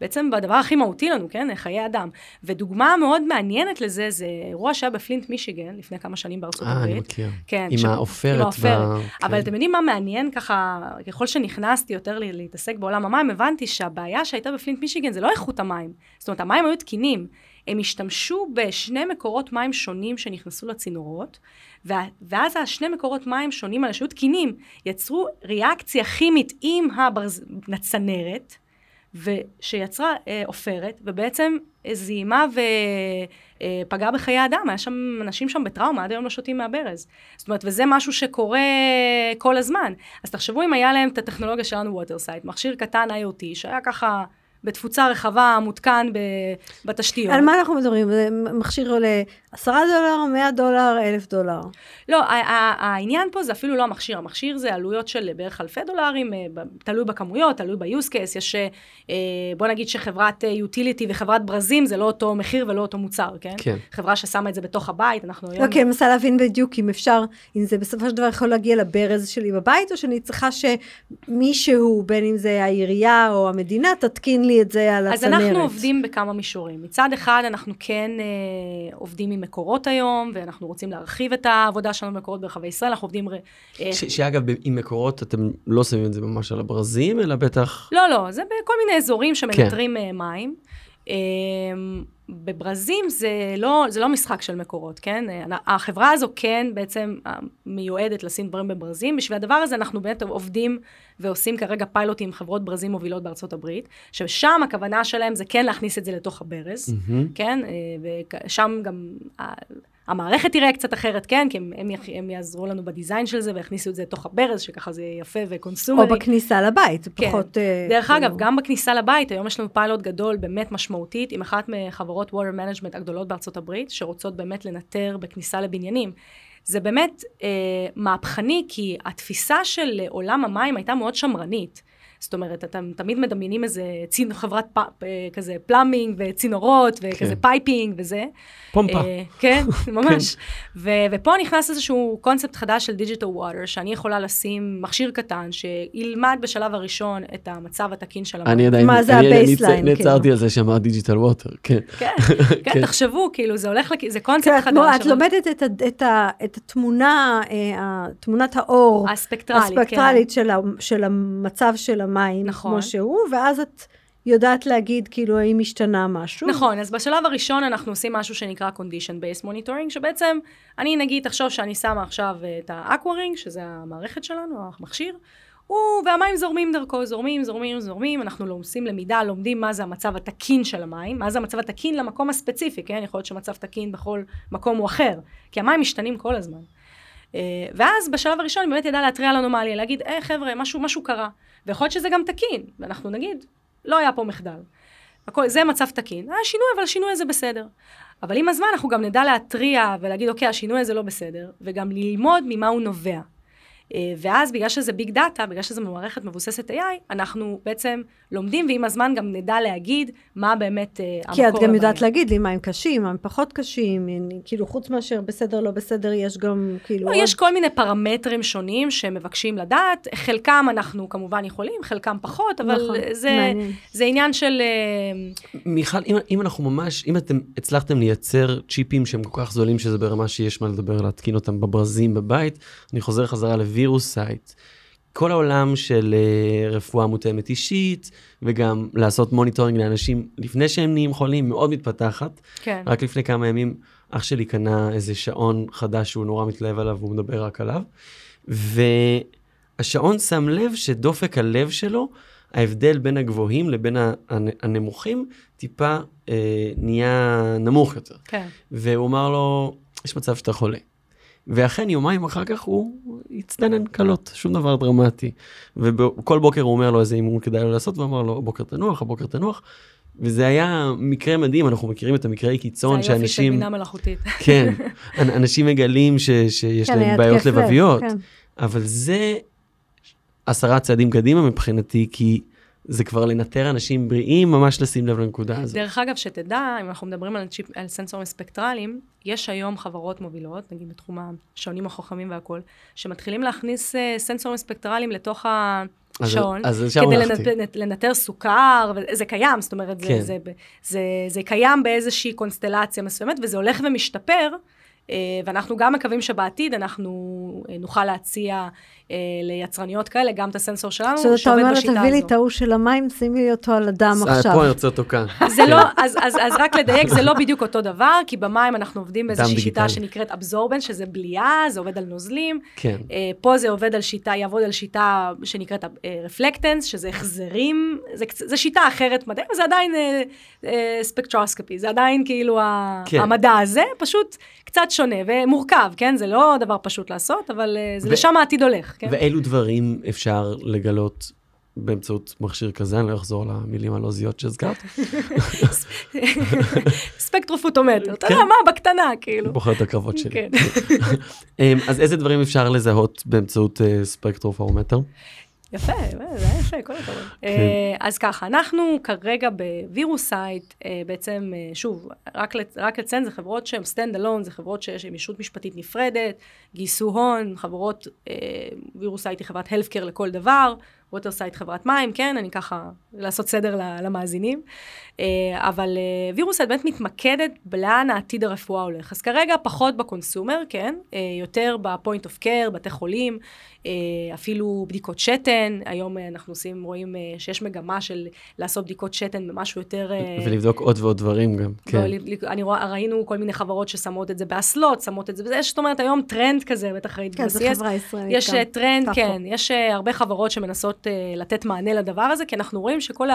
[SPEAKER 4] בעצם בדבר הכי מהותי לנו, כן? חיי אדם. ודוגמה מאוד מעניינת לזה, זה אירוע שהיה בפלינט, מישיגן, לפני כמה שנים בארצות הברית.
[SPEAKER 1] אה, אני מכיר. כן. עם ש... העופרת. עם
[SPEAKER 4] העופרת. ב... אבל כן. אתם יודעים מה מעניין ככה, ככל שנכנסתי יותר להתעסק בעולם המים, הבנתי שהבעיה שהייתה בפלינט, מישיגן זה לא איכות המים. זאת אומרת, המים היו תקינים. הם השתמשו בשני מקורות מים שונים שנכנסו לצינורות, ואז השני מקורות מים שונים האלה שהיו תקינים, יצרו ריאקציה כימית עם הצנרת, שיצרה אה, ובעצם זיהמה ופגעה בחיי אדם, היה שם אנשים שם בטראומה, עד היום לא שותים מהברז. זאת אומרת, וזה משהו שקורה כל הזמן. אז תחשבו אם היה להם את הטכנולוגיה שלנו ווטרסייט, מכשיר קטן IoT, שהיה ככה בתפוצה רחבה, מותקן בתשתיות.
[SPEAKER 3] על מה אנחנו מדברים? זה מכשיר עולה 10 דולר, 100 דולר, 1,000 דולר.
[SPEAKER 4] לא, העניין פה זה אפילו לא המכשיר. המכשיר זה עלויות של בערך אלפי דולרים, אה, תלוי בכמויות, תלוי ב-use case. יש, אה, בוא נגיד שחברת אה, וחברת ברזים זה לא אותו מחיר ולא אותו מוצר, כן? כן. חברה ששמה את זה בתוך הבית, אנחנו
[SPEAKER 3] היום... אוקיי, אני מנסה להבין בדיוק אם אפשר, אם זה בסופו של דבר יכול להגיע לברז שלי בבית, או שאני צריכה שמישהו, בין אם זה העירייה או המדינה, תתקין לי את זה על הצנרת.
[SPEAKER 4] אז אנחנו עובדים בכמה מישורים. מצד אחד, אנחנו כן אה, עובדים עם מקורות היום, ואנחנו רוצים להרחיב את העבודה שלנו במקורות ברחבי ישראל, אנחנו עובדים...
[SPEAKER 1] אה, ש- שאגב, עם מקורות אתם לא שמים את זה ממש על הברזים, אלא בטח...
[SPEAKER 4] לא, לא, זה בכל מיני אזורים שמנטרים כן. מים. אה, בברזים זה לא, זה לא משחק של מקורות, כן? החברה הזו כן בעצם מיועדת לשים דברים בברזים. בשביל הדבר הזה אנחנו באמת עובדים ועושים כרגע פיילוטים עם חברות ברזים מובילות בארצות הברית, ששם הכוונה שלהם זה כן להכניס את זה לתוך הברז, mm-hmm. כן? אה, ושם גם המערכת תראה קצת אחרת, כן? כי הם, הם, הם יעזרו לנו בדיזיין של זה ויכניסו את זה לתוך הברז, שככה זה יפה וקונסומרי.
[SPEAKER 3] או בכניסה לבית,
[SPEAKER 4] כן.
[SPEAKER 3] פחות...
[SPEAKER 4] Uh, דרך אגב, גם בכניסה לבית, היום יש לנו פיילוט גדול, באמת משמעותית, עם אחת מחברות water management הגדולות בארצות הברית, שרוצות באמת לנטר בכניסה לבניינים. זה באמת אה, מהפכני, כי התפיסה של עולם המים הייתה מאוד שמרנית. זאת אומרת, אתם תמיד מדמיינים איזה צין, חברת פ, אה, כזה plumbing וצינורות וכזה
[SPEAKER 1] כן.
[SPEAKER 4] piping וזה.
[SPEAKER 1] פומפה.
[SPEAKER 4] אה, כן, ממש. ו- ופה נכנס איזשהו קונספט חדש של digital water, שאני יכולה לשים מכשיר קטן שילמד בשלב הראשון את המצב התקין של המים.
[SPEAKER 1] אני עדיין,
[SPEAKER 3] מה זה
[SPEAKER 1] אני- אני
[SPEAKER 3] ה baseline,
[SPEAKER 1] נצ- נעצרתי
[SPEAKER 3] כאילו?
[SPEAKER 1] על זה שאמרת digital water, כן.
[SPEAKER 4] כן,
[SPEAKER 1] כן.
[SPEAKER 4] כן, תחשבו, כאילו, זה הולך, לכ- זה קונספט
[SPEAKER 3] כן,
[SPEAKER 4] חדש.
[SPEAKER 3] כמו, את לומדת את, ה- את, ה- את התמונה, אה, תמונת האור
[SPEAKER 4] הספקטרלית,
[SPEAKER 3] הספקטרלית של, ה, של המצב של המים,
[SPEAKER 4] נכון.
[SPEAKER 3] כמו שהוא, ואז את יודעת להגיד, כאילו, האם השתנה משהו.
[SPEAKER 4] נכון, אז בשלב הראשון אנחנו עושים משהו שנקרא condition based monitoring, שבעצם, אני נגיד, תחשוב שאני שמה עכשיו אה, את האקוורינג, שזה המערכת שלנו, המכשיר, הוא, והמים זורמים דרכו, זורמים, זורמים, זורמים, אנחנו לא עושים למידה, לומדים מה זה המצב התקין של המים, מה זה המצב התקין למקום הספציפי, כן? יכול להיות שמצב תקין בכל מקום הוא אחר, כי המים משתנים כל הזמן. אה, ואז בשלב הראשון אני באמת ידעה להתריע על אנומליה, להגיד, אה חבר'ה, משהו, משהו קרה. ויכול להיות שזה גם תקין, ואנחנו נגיד, לא היה פה מחדל. הכל, זה מצב תקין. היה שינוי, אבל השינוי הזה בסדר. אבל עם הזמן אנחנו גם נדע להתריע ולהגיד, אוקיי, השינוי הזה לא בסדר, וגם ללמוד ממה הוא נובע. אה, ואז בגלל שזה ביג דאטה, בגלל שזה מערכת מבוססת AI, אנחנו בעצם לומדים, ועם הזמן גם נדע להגיד מה באמת אה, המקור
[SPEAKER 3] כי את גם יודעת. להגיד לי מים קשים, מים פחות קשים, אני- כאילו חוץ מאשר בסדר, לא בסדר, יש גם כאילו...
[SPEAKER 4] לא,
[SPEAKER 3] עוד-
[SPEAKER 4] יש כל מיני פרמטרים שונים שמבקשים לדעת, חלקם אנחנו כמובן יכולים, חלקם פחות, אבל
[SPEAKER 3] נכון,
[SPEAKER 4] זה,
[SPEAKER 3] מעניין.
[SPEAKER 4] זה עניין של... אה,
[SPEAKER 1] מיכל, אם, אם אנחנו ממש, אם אתם הצלחתם לייצר צ'יפים שהם כל כך זולים שזה ברמה שיש מה לדבר, להתקין אותם בברזים בבית, אני חוזר חזרה לווירוסייט. כל העולם של uh, רפואה מותאמת אישית, וגם לעשות monitoring לאנשים לפני שהם נהיים חולים, מאוד מתפתחת.
[SPEAKER 4] כן.
[SPEAKER 1] רק לפני כמה ימים אח שלי קנה איזה שעון חדש שהוא נורא מתלהב עליו והוא מדבר רק עליו. והשעון שם לב שדופק הלב שלו, ההבדל בין הגבוהים לבין הנמוכים, טיפה אה, נהיה נמוך יותר.
[SPEAKER 4] כן.
[SPEAKER 1] והוא אמר לו, יש מצב שאתה חולה. ואכן יומיים אחר כך הוא הצטנן קלות, שום דבר דרמטי. וכל בוקר הוא אומר לו איזה אימון כדאי לו לעשות, והוא אמר לו, הבוקר תנוח, הבוקר תנוח. וזה היה מקרה מדהים, אנחנו מכירים את המקרי קיצון
[SPEAKER 4] זה היופי של
[SPEAKER 1] שאנשים,
[SPEAKER 4] בינה מלאכותית.
[SPEAKER 1] כן, אנ- אנשים מגלים ש, שיש
[SPEAKER 3] כן,
[SPEAKER 1] להם בעיות לבביות,
[SPEAKER 3] כן.
[SPEAKER 1] אבל זה עשרה צעדים קדימה מבחינתי, כי זה כבר לנטר אנשים בריאים, ממש לשים לב לנקודה הזאת.
[SPEAKER 4] דרך אגב, שתדע, אם אנחנו מדברים על, צ'יפ, על סנסורים ספקטרליים, יש היום חברות מובילות, נגיד בתחום השעונים החכמים והכול, שמתחילים להכניס uh, סנסורים ספקטרליים לתוך
[SPEAKER 1] אז-
[SPEAKER 4] השעון,
[SPEAKER 1] אז לשם
[SPEAKER 4] כדי. לנט, לנטר סוכר, וזה קיים, זאת אומרת,
[SPEAKER 1] כן.
[SPEAKER 4] זה, זה, זה, זה, זה קיים באיזושהי קונסטלציה מסוימת, וזה הולך ומשתפר. אה, ואנחנו גם מקווים שבעתיד אנחנו אה, נוכל להציע אה, ליצרניות כאלה גם את הסנסור שלנו, שעובד
[SPEAKER 3] אומר לה,
[SPEAKER 4] בשיטה
[SPEAKER 3] תביא לי
[SPEAKER 4] הזו.
[SPEAKER 3] את ההוא של המים, שימי לי אותו על הדם
[SPEAKER 1] אה,
[SPEAKER 3] עכשיו.
[SPEAKER 1] פה אני רוצה אותו כאן.
[SPEAKER 4] זה לא, אז, אז, אז רק לדייק, זה לא בדיוק אותו דבר, כי במים אנחנו עובדים באיזושהי שיטה. שנקראת אבזורבן, שזה בליעה, זה עובד על נוזלים.
[SPEAKER 1] כן.
[SPEAKER 4] אה, פה זה עובד על שיטה, יעבוד על שיטה שנקראת רפלקטנס, שזה החזרים, זה, שיטה אחרת מדעי, אבל זה עדיין ספקטרוסקופי, זה עדיין כאילו ה-
[SPEAKER 1] כן.
[SPEAKER 4] המדע הזה, פשוט קצת שונה ומורכב, כן? זה לא דבר פשוט לעשות, אבל אה, זה
[SPEAKER 1] ו-
[SPEAKER 4] לשם העתיד הולך, כן?
[SPEAKER 1] ואילו דברים אפשר לגלות באמצעות מכשיר כזה, אני לא אחזור למילים הלועזיות שהזכרת,
[SPEAKER 4] ספקטרופוטומטר, אתה
[SPEAKER 1] כן.
[SPEAKER 4] יודע מה, בקטנה, כאילו.
[SPEAKER 1] בוחר את הקרבות שלי.
[SPEAKER 4] כן.
[SPEAKER 1] אז איזה דברים אפשר לזהות באמצעות אה, ספקטרומטר?
[SPEAKER 4] יפה, זה היה יפה, כל הכבוד.
[SPEAKER 1] כן.
[SPEAKER 4] אה, אז ככה, אנחנו כרגע בווירוסייט, אה, בעצם, אה, שוב, רק לצ- רק לציין, זה חברות שהן stand alone, זה חברות שיש להן ישות משפטית נפרדת, גייסו הון, חברות, אה, וירוסייט היא חברת healthcare לכל דבר, ווטרסייט חברת מים, כן, אני ככה, לעשות סדר ל- למאזינים. אה, אבל אה, וירוסייט באמת מתמקדת בלאן העתיד הרפואה הולך. אז כרגע פחות ב consumer, כן, אה, יותר ב point of care, בתי חולים, אפילו בדיקות שתן, היום אנחנו עושים, רואים שיש מגמה של לעשות בדיקות שתן במשהו יותר...
[SPEAKER 1] ולבדוק עוד ועוד דברים גם. כן.
[SPEAKER 4] לא, ל- אני רואה, ראינו כל מיני חברות ששמות את זה באסלות, שמות את זה בזה, זאת אומרת, היום טרנד כזה, בטח ראית
[SPEAKER 3] כן, זו חברה ישראלית.
[SPEAKER 4] יש טרנד. כן, יש הרבה חברות שמנסות אה, לתת מענה לדבר הזה, כי אנחנו רואים שכל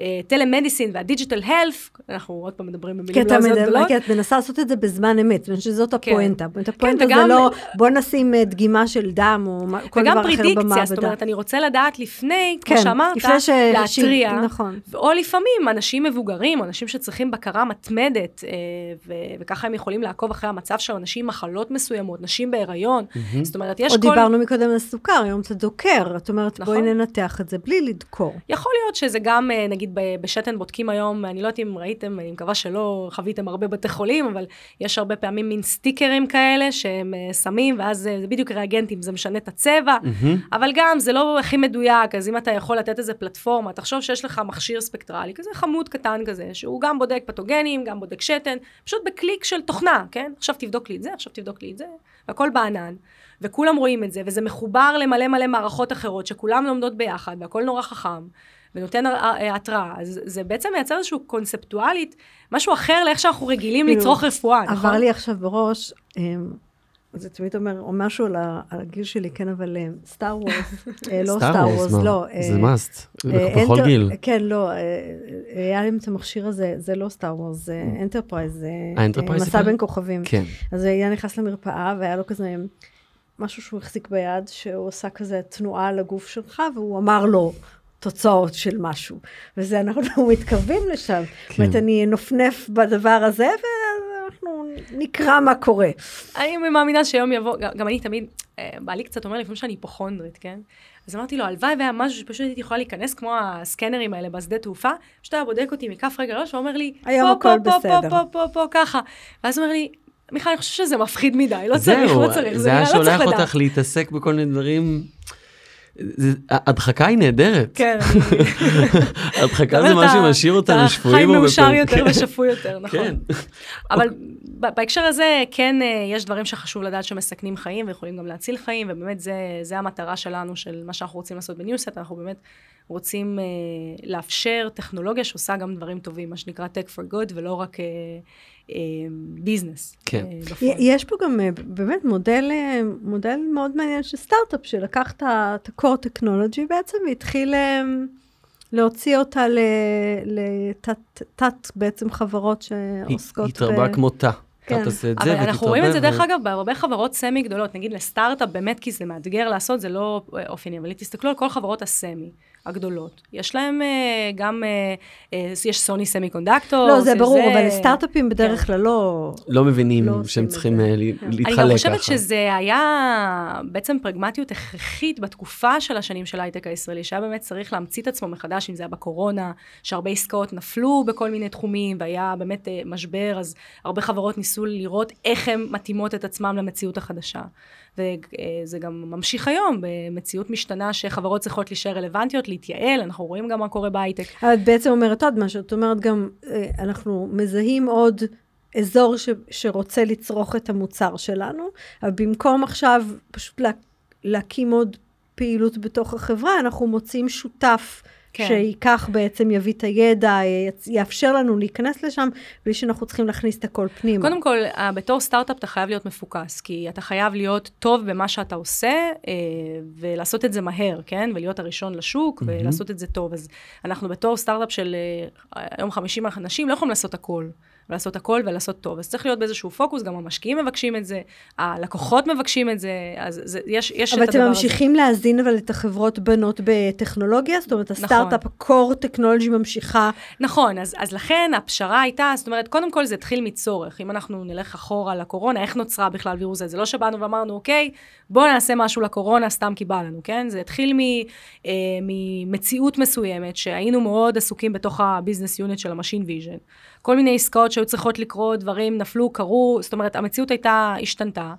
[SPEAKER 4] ה telemedicine וה digital health, אנחנו עוד פעם מדברים במילים לא זאת
[SPEAKER 3] מדבר,
[SPEAKER 4] גדולות,
[SPEAKER 3] כי את מנסה לעשות את זה בזמן אמת, זאת אומרת שזאת
[SPEAKER 4] כן.
[SPEAKER 3] הפואנטה. באמת, הפואנטה זה
[SPEAKER 4] וגם-
[SPEAKER 3] לא, בוא נשים אה, דגימה של דם או כל דבר
[SPEAKER 4] וגם
[SPEAKER 3] אחר במעבדה.
[SPEAKER 4] פרידיקציה, זאת אומרת, אני רוצה לדעת לפני, כמו
[SPEAKER 3] כן,
[SPEAKER 4] שאמרת,
[SPEAKER 3] לפני ש-
[SPEAKER 4] להתריע.
[SPEAKER 3] ש- נכון.
[SPEAKER 4] או לפעמים אנשים מבוגרים, או אנשים שצריכים בקרה מתמדת, אה, ו- וככה הם יכולים לעקוב אחרי המצב של אנשים עם מחלות מסוימות, נשים בהיריון. זאת אומרת, יש
[SPEAKER 3] עוד
[SPEAKER 4] כל...
[SPEAKER 3] דיברנו מקודם על סוכר, היום אתה דוקר, את אומרת, בואי
[SPEAKER 4] נכון.
[SPEAKER 3] לנתח את זה בלי לדקור.
[SPEAKER 4] יכול להיות שזה גם, אה, נגיד, בשתן בודקים היום, אני לא יודעת אם ראיתם, אני מקווה שלא חוויתם הרבה בתי חולים, אבל יש הרבה פעמים מין סטיקרים כאלה שהם אה, שמים, ואז אה, זה בדיוק ריאגנטים, זה משנה את הצבע,
[SPEAKER 1] מהמם.
[SPEAKER 4] אבל גם זה לא הכי מדויק, אז אם אתה יכול לתת איזה פלטפורמה, תחשוב שיש לך מכשיר ספקטרלי, כזה חמוד קטן כזה, שהוא גם בודק פתוגנים, גם בודק שתן, פשוט בקליק של תוכנה, כן? עכשיו תבדוק לי את זה, עכשיו תבדוק לי את זה, והכל בענן, וכולם רואים את זה, וזה מחובר למלא מלא מערכות אחרות, שכולם לומדות ביחד, והכל נורא חכם. ונותן אה, התראה, אז זה בעצם מייצר איזשהו קונספטואלית, משהו אחר לאיך שאנחנו רגילים
[SPEAKER 3] כאילו,
[SPEAKER 4] לצרוך רפואה, נכון?
[SPEAKER 3] עבר לי עכשיו בראש, אמ, זה תמיד אומר, או משהו על הגיל שלי, כן, אבל סטאר וורס, לא
[SPEAKER 1] סטאר וורס?
[SPEAKER 3] לא.
[SPEAKER 1] זה
[SPEAKER 3] אה,
[SPEAKER 1] מאסט,
[SPEAKER 3] אה,
[SPEAKER 1] בכל גיל.
[SPEAKER 3] כן, לא, אה, היה להם את המכשיר הזה, זה לא סטאר וורס, זה Enterprise, זה מסע? בין כוכבים.
[SPEAKER 1] כן.
[SPEAKER 3] אז היה נכנס למרפאה, והיה לו כזה משהו שהוא החזיק ביד, שהוא עשה כזה תנועה על הגוף שלך, והוא אמר לו תוצאות של משהו. וזה, אנחנו מתקרבים לשם. זאת אומרת,
[SPEAKER 1] כן.
[SPEAKER 3] אני אנפנף בדבר הזה, ואנחנו נקרא מה קורה.
[SPEAKER 4] אני מאמינה שיום יבוא, גם, אני תמיד, אה, בעלי קצת אומר לפעמים שאני היפוכונדרית, כן? אז אמרתי לו, הלוואי והיה משהו שפשוט הייתי יכולה להיכנס כמו הסקנרים האלה בשדה תעופה, פשוט היה בודק אותי מכף רגע לראש ואומר לי, פה, פה, פה, פה,
[SPEAKER 3] בסדר."
[SPEAKER 4] פה, פה, פה, ככה. ואז הוא אומר לי, מיכל, אני חושב שזה מפחיד מדי, לא צריך, לא צריך,
[SPEAKER 1] זה היה
[SPEAKER 4] לא
[SPEAKER 1] שולח. אותך להתעסק בכל מיני דברים. ההדחקה היא נהדרת.
[SPEAKER 4] כן,
[SPEAKER 1] הדחקה זה מה
[SPEAKER 4] אתה-
[SPEAKER 1] שמשאיר אותנו
[SPEAKER 4] אתה
[SPEAKER 1] שפויים.
[SPEAKER 4] חי
[SPEAKER 1] הרבה
[SPEAKER 4] מאושר. יותר. ושפוי יותר, נכון.
[SPEAKER 1] כן.
[SPEAKER 4] אבל בהקשר הזה, כן, אה, יש דברים שחשוב לדעת שמסכנים חיים ויכולים גם להציל חיים, ובאמת זה, המטרה שלנו, של מה שאנחנו רוצים לעשות בניוסט, אנחנו באמת רוצים אה, לאפשר טכנולוגיה שעושה גם דברים טובים, מה שנקרא Tech for Good, ולא רק ביזנס.
[SPEAKER 1] כן.
[SPEAKER 3] יש פה גם אה, באמת מודל, אה, מודל מאוד מעניין של סטארט-אפ, שלקח את ה-core technology בעצם, והתחיל אה, להוציא אותה לתת תת בעצם חברות
[SPEAKER 1] היא
[SPEAKER 3] שעוסקות ב...
[SPEAKER 1] התרבה כמו תא.
[SPEAKER 3] כן.
[SPEAKER 1] אתה תעשה את זה
[SPEAKER 4] אבל
[SPEAKER 1] ותתרבה.
[SPEAKER 4] אנחנו רואים את זה, דרך
[SPEAKER 1] ו-
[SPEAKER 4] אגב, בהרבה חברות סמי גדולות, נגיד לסטארט-אפ, באמת כי זה מאתגר לעשות, זה לא אה, אופייני, אבל תסתכלו על כל חברות הסמי הגדולות. יש להם אה, גם, אה, אה, יש סוני סמי קונדקטור.
[SPEAKER 3] לא, זה ברור, אבל סטארט-אפים בדרך
[SPEAKER 4] כן.
[SPEAKER 3] כלל לא...
[SPEAKER 1] לא מבינים
[SPEAKER 3] לא
[SPEAKER 1] שהם צריכים
[SPEAKER 3] זה.
[SPEAKER 1] אה, ל-
[SPEAKER 3] כן.
[SPEAKER 1] להתחלק
[SPEAKER 4] אני
[SPEAKER 1] ככה.
[SPEAKER 4] גם חושבת שזה היה בעצם פרגמטיות הכרחית בתקופה של השנים של ההייטק הישראלי, שהיה באמת צריך להמציא את עצמו מחדש, אם זה היה בקורונה, שהרבה עסקאות נפלו בכל מיני תחומים, והיה באמת משבר, אז הרבה חברות ניסו לראות איך הן מתאימות את עצמן למציאות החדשה. וזה גם ממשיך היום, במציאות משתנה שחברות צריכות להישאר רלוונטיות, להתייעל, אנחנו רואים גם מה קורה בהייטק.
[SPEAKER 3] את בעצם אומרת עוד משהו, את אומרת גם, אה, אנחנו מזהים עוד אזור ש, שרוצה לצרוך את המוצר שלנו, אבל במקום עכשיו פשוט לה, להקים עוד פעילות בתוך החברה, אנחנו מוצאים שותף.
[SPEAKER 4] כן.
[SPEAKER 3] שייקח בעצם, יביא את הידע, יאפשר לנו להיכנס לשם, בלי שאנחנו צריכים להכניס את הכל פנימה.
[SPEAKER 4] קודם כל, אה, בתור סטארט-אפ אתה חייב להיות מפוקס, כי אתה חייב להיות טוב במה שאתה עושה, אה, ולעשות את זה מהר, כן? ולהיות הראשון לשוק,
[SPEAKER 1] מהמם.
[SPEAKER 4] ולעשות את זה טוב. אז אנחנו בתור סטארט-אפ של אה, היום 50 אנשים, לא יכולים לעשות הכל. ולעשות הכל ולעשות טוב. אז צריך להיות באיזשהו פוקוס, גם המשקיעים מבקשים את זה, הלקוחות מבקשים את זה, אז זה, יש, יש את
[SPEAKER 3] אבל
[SPEAKER 4] הדבר
[SPEAKER 3] אתם
[SPEAKER 4] הזה.
[SPEAKER 3] ממשיכים להזין אבל את החברות בנות בטכנולוגיה? זאת אומרת, הסטארט-אפ, ה-core technology ממשיכה.
[SPEAKER 4] נכון, אז, אז לכן הפשרה הייתה, זאת אומרת, קודם כל זה התחיל מצורך. אם אנחנו נלך אחורה לקורונה, איך נוצרה בכלל וירוסייט? זה לא שבאנו ואמרנו, אוקיי, בואו נעשה משהו לקורונה, סתם כי בא לנו, כן? זה התחיל מ, אה, ממציאות מסוימת, שהיינו מאוד עסוקים בתוך ה business unit של ה machine vision. כל מיני עסקאות שהיו צריכות לקרות, דברים נפלו, קרו, זאת אומרת, המציאות הייתה, השתנתה.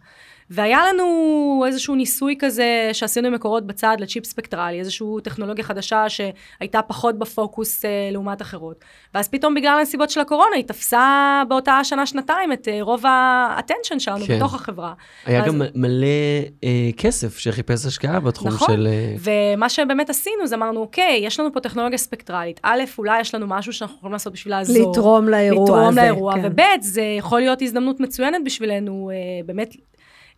[SPEAKER 4] והיה לנו איזשהו ניסוי כזה שעשינו עם מקורות בצד לצ'יפ ספקטרלי, איזושהי טכנולוגיה חדשה שהייתה פחות בפוקוס אה, לעומת אחרות. ואז פתאום בגלל הנסיבות של הקורונה היא תפסה באותה שנה-שנתיים את אה, רוב ה-attention שלנו
[SPEAKER 1] כן.
[SPEAKER 4] בתוך החברה.
[SPEAKER 1] היה
[SPEAKER 4] אז-
[SPEAKER 1] גם מלא אה, כסף שחיפש השקעה בתחום
[SPEAKER 4] נכון.
[SPEAKER 1] של... אה,
[SPEAKER 4] ומה שבאמת עשינו זה אמרנו, אוקיי, יש לנו פה טכנולוגיה ספקטרלית. א', אולי יש לנו משהו שאנחנו יכולים לעשות בשביל לעזור.
[SPEAKER 3] לתרום לאירוע
[SPEAKER 4] לתרום
[SPEAKER 3] הזה,
[SPEAKER 4] לאירוע,
[SPEAKER 3] כן.
[SPEAKER 4] וב', זה יכול להיות הזדמנות מצוינת בשבילנו, אה, באמת,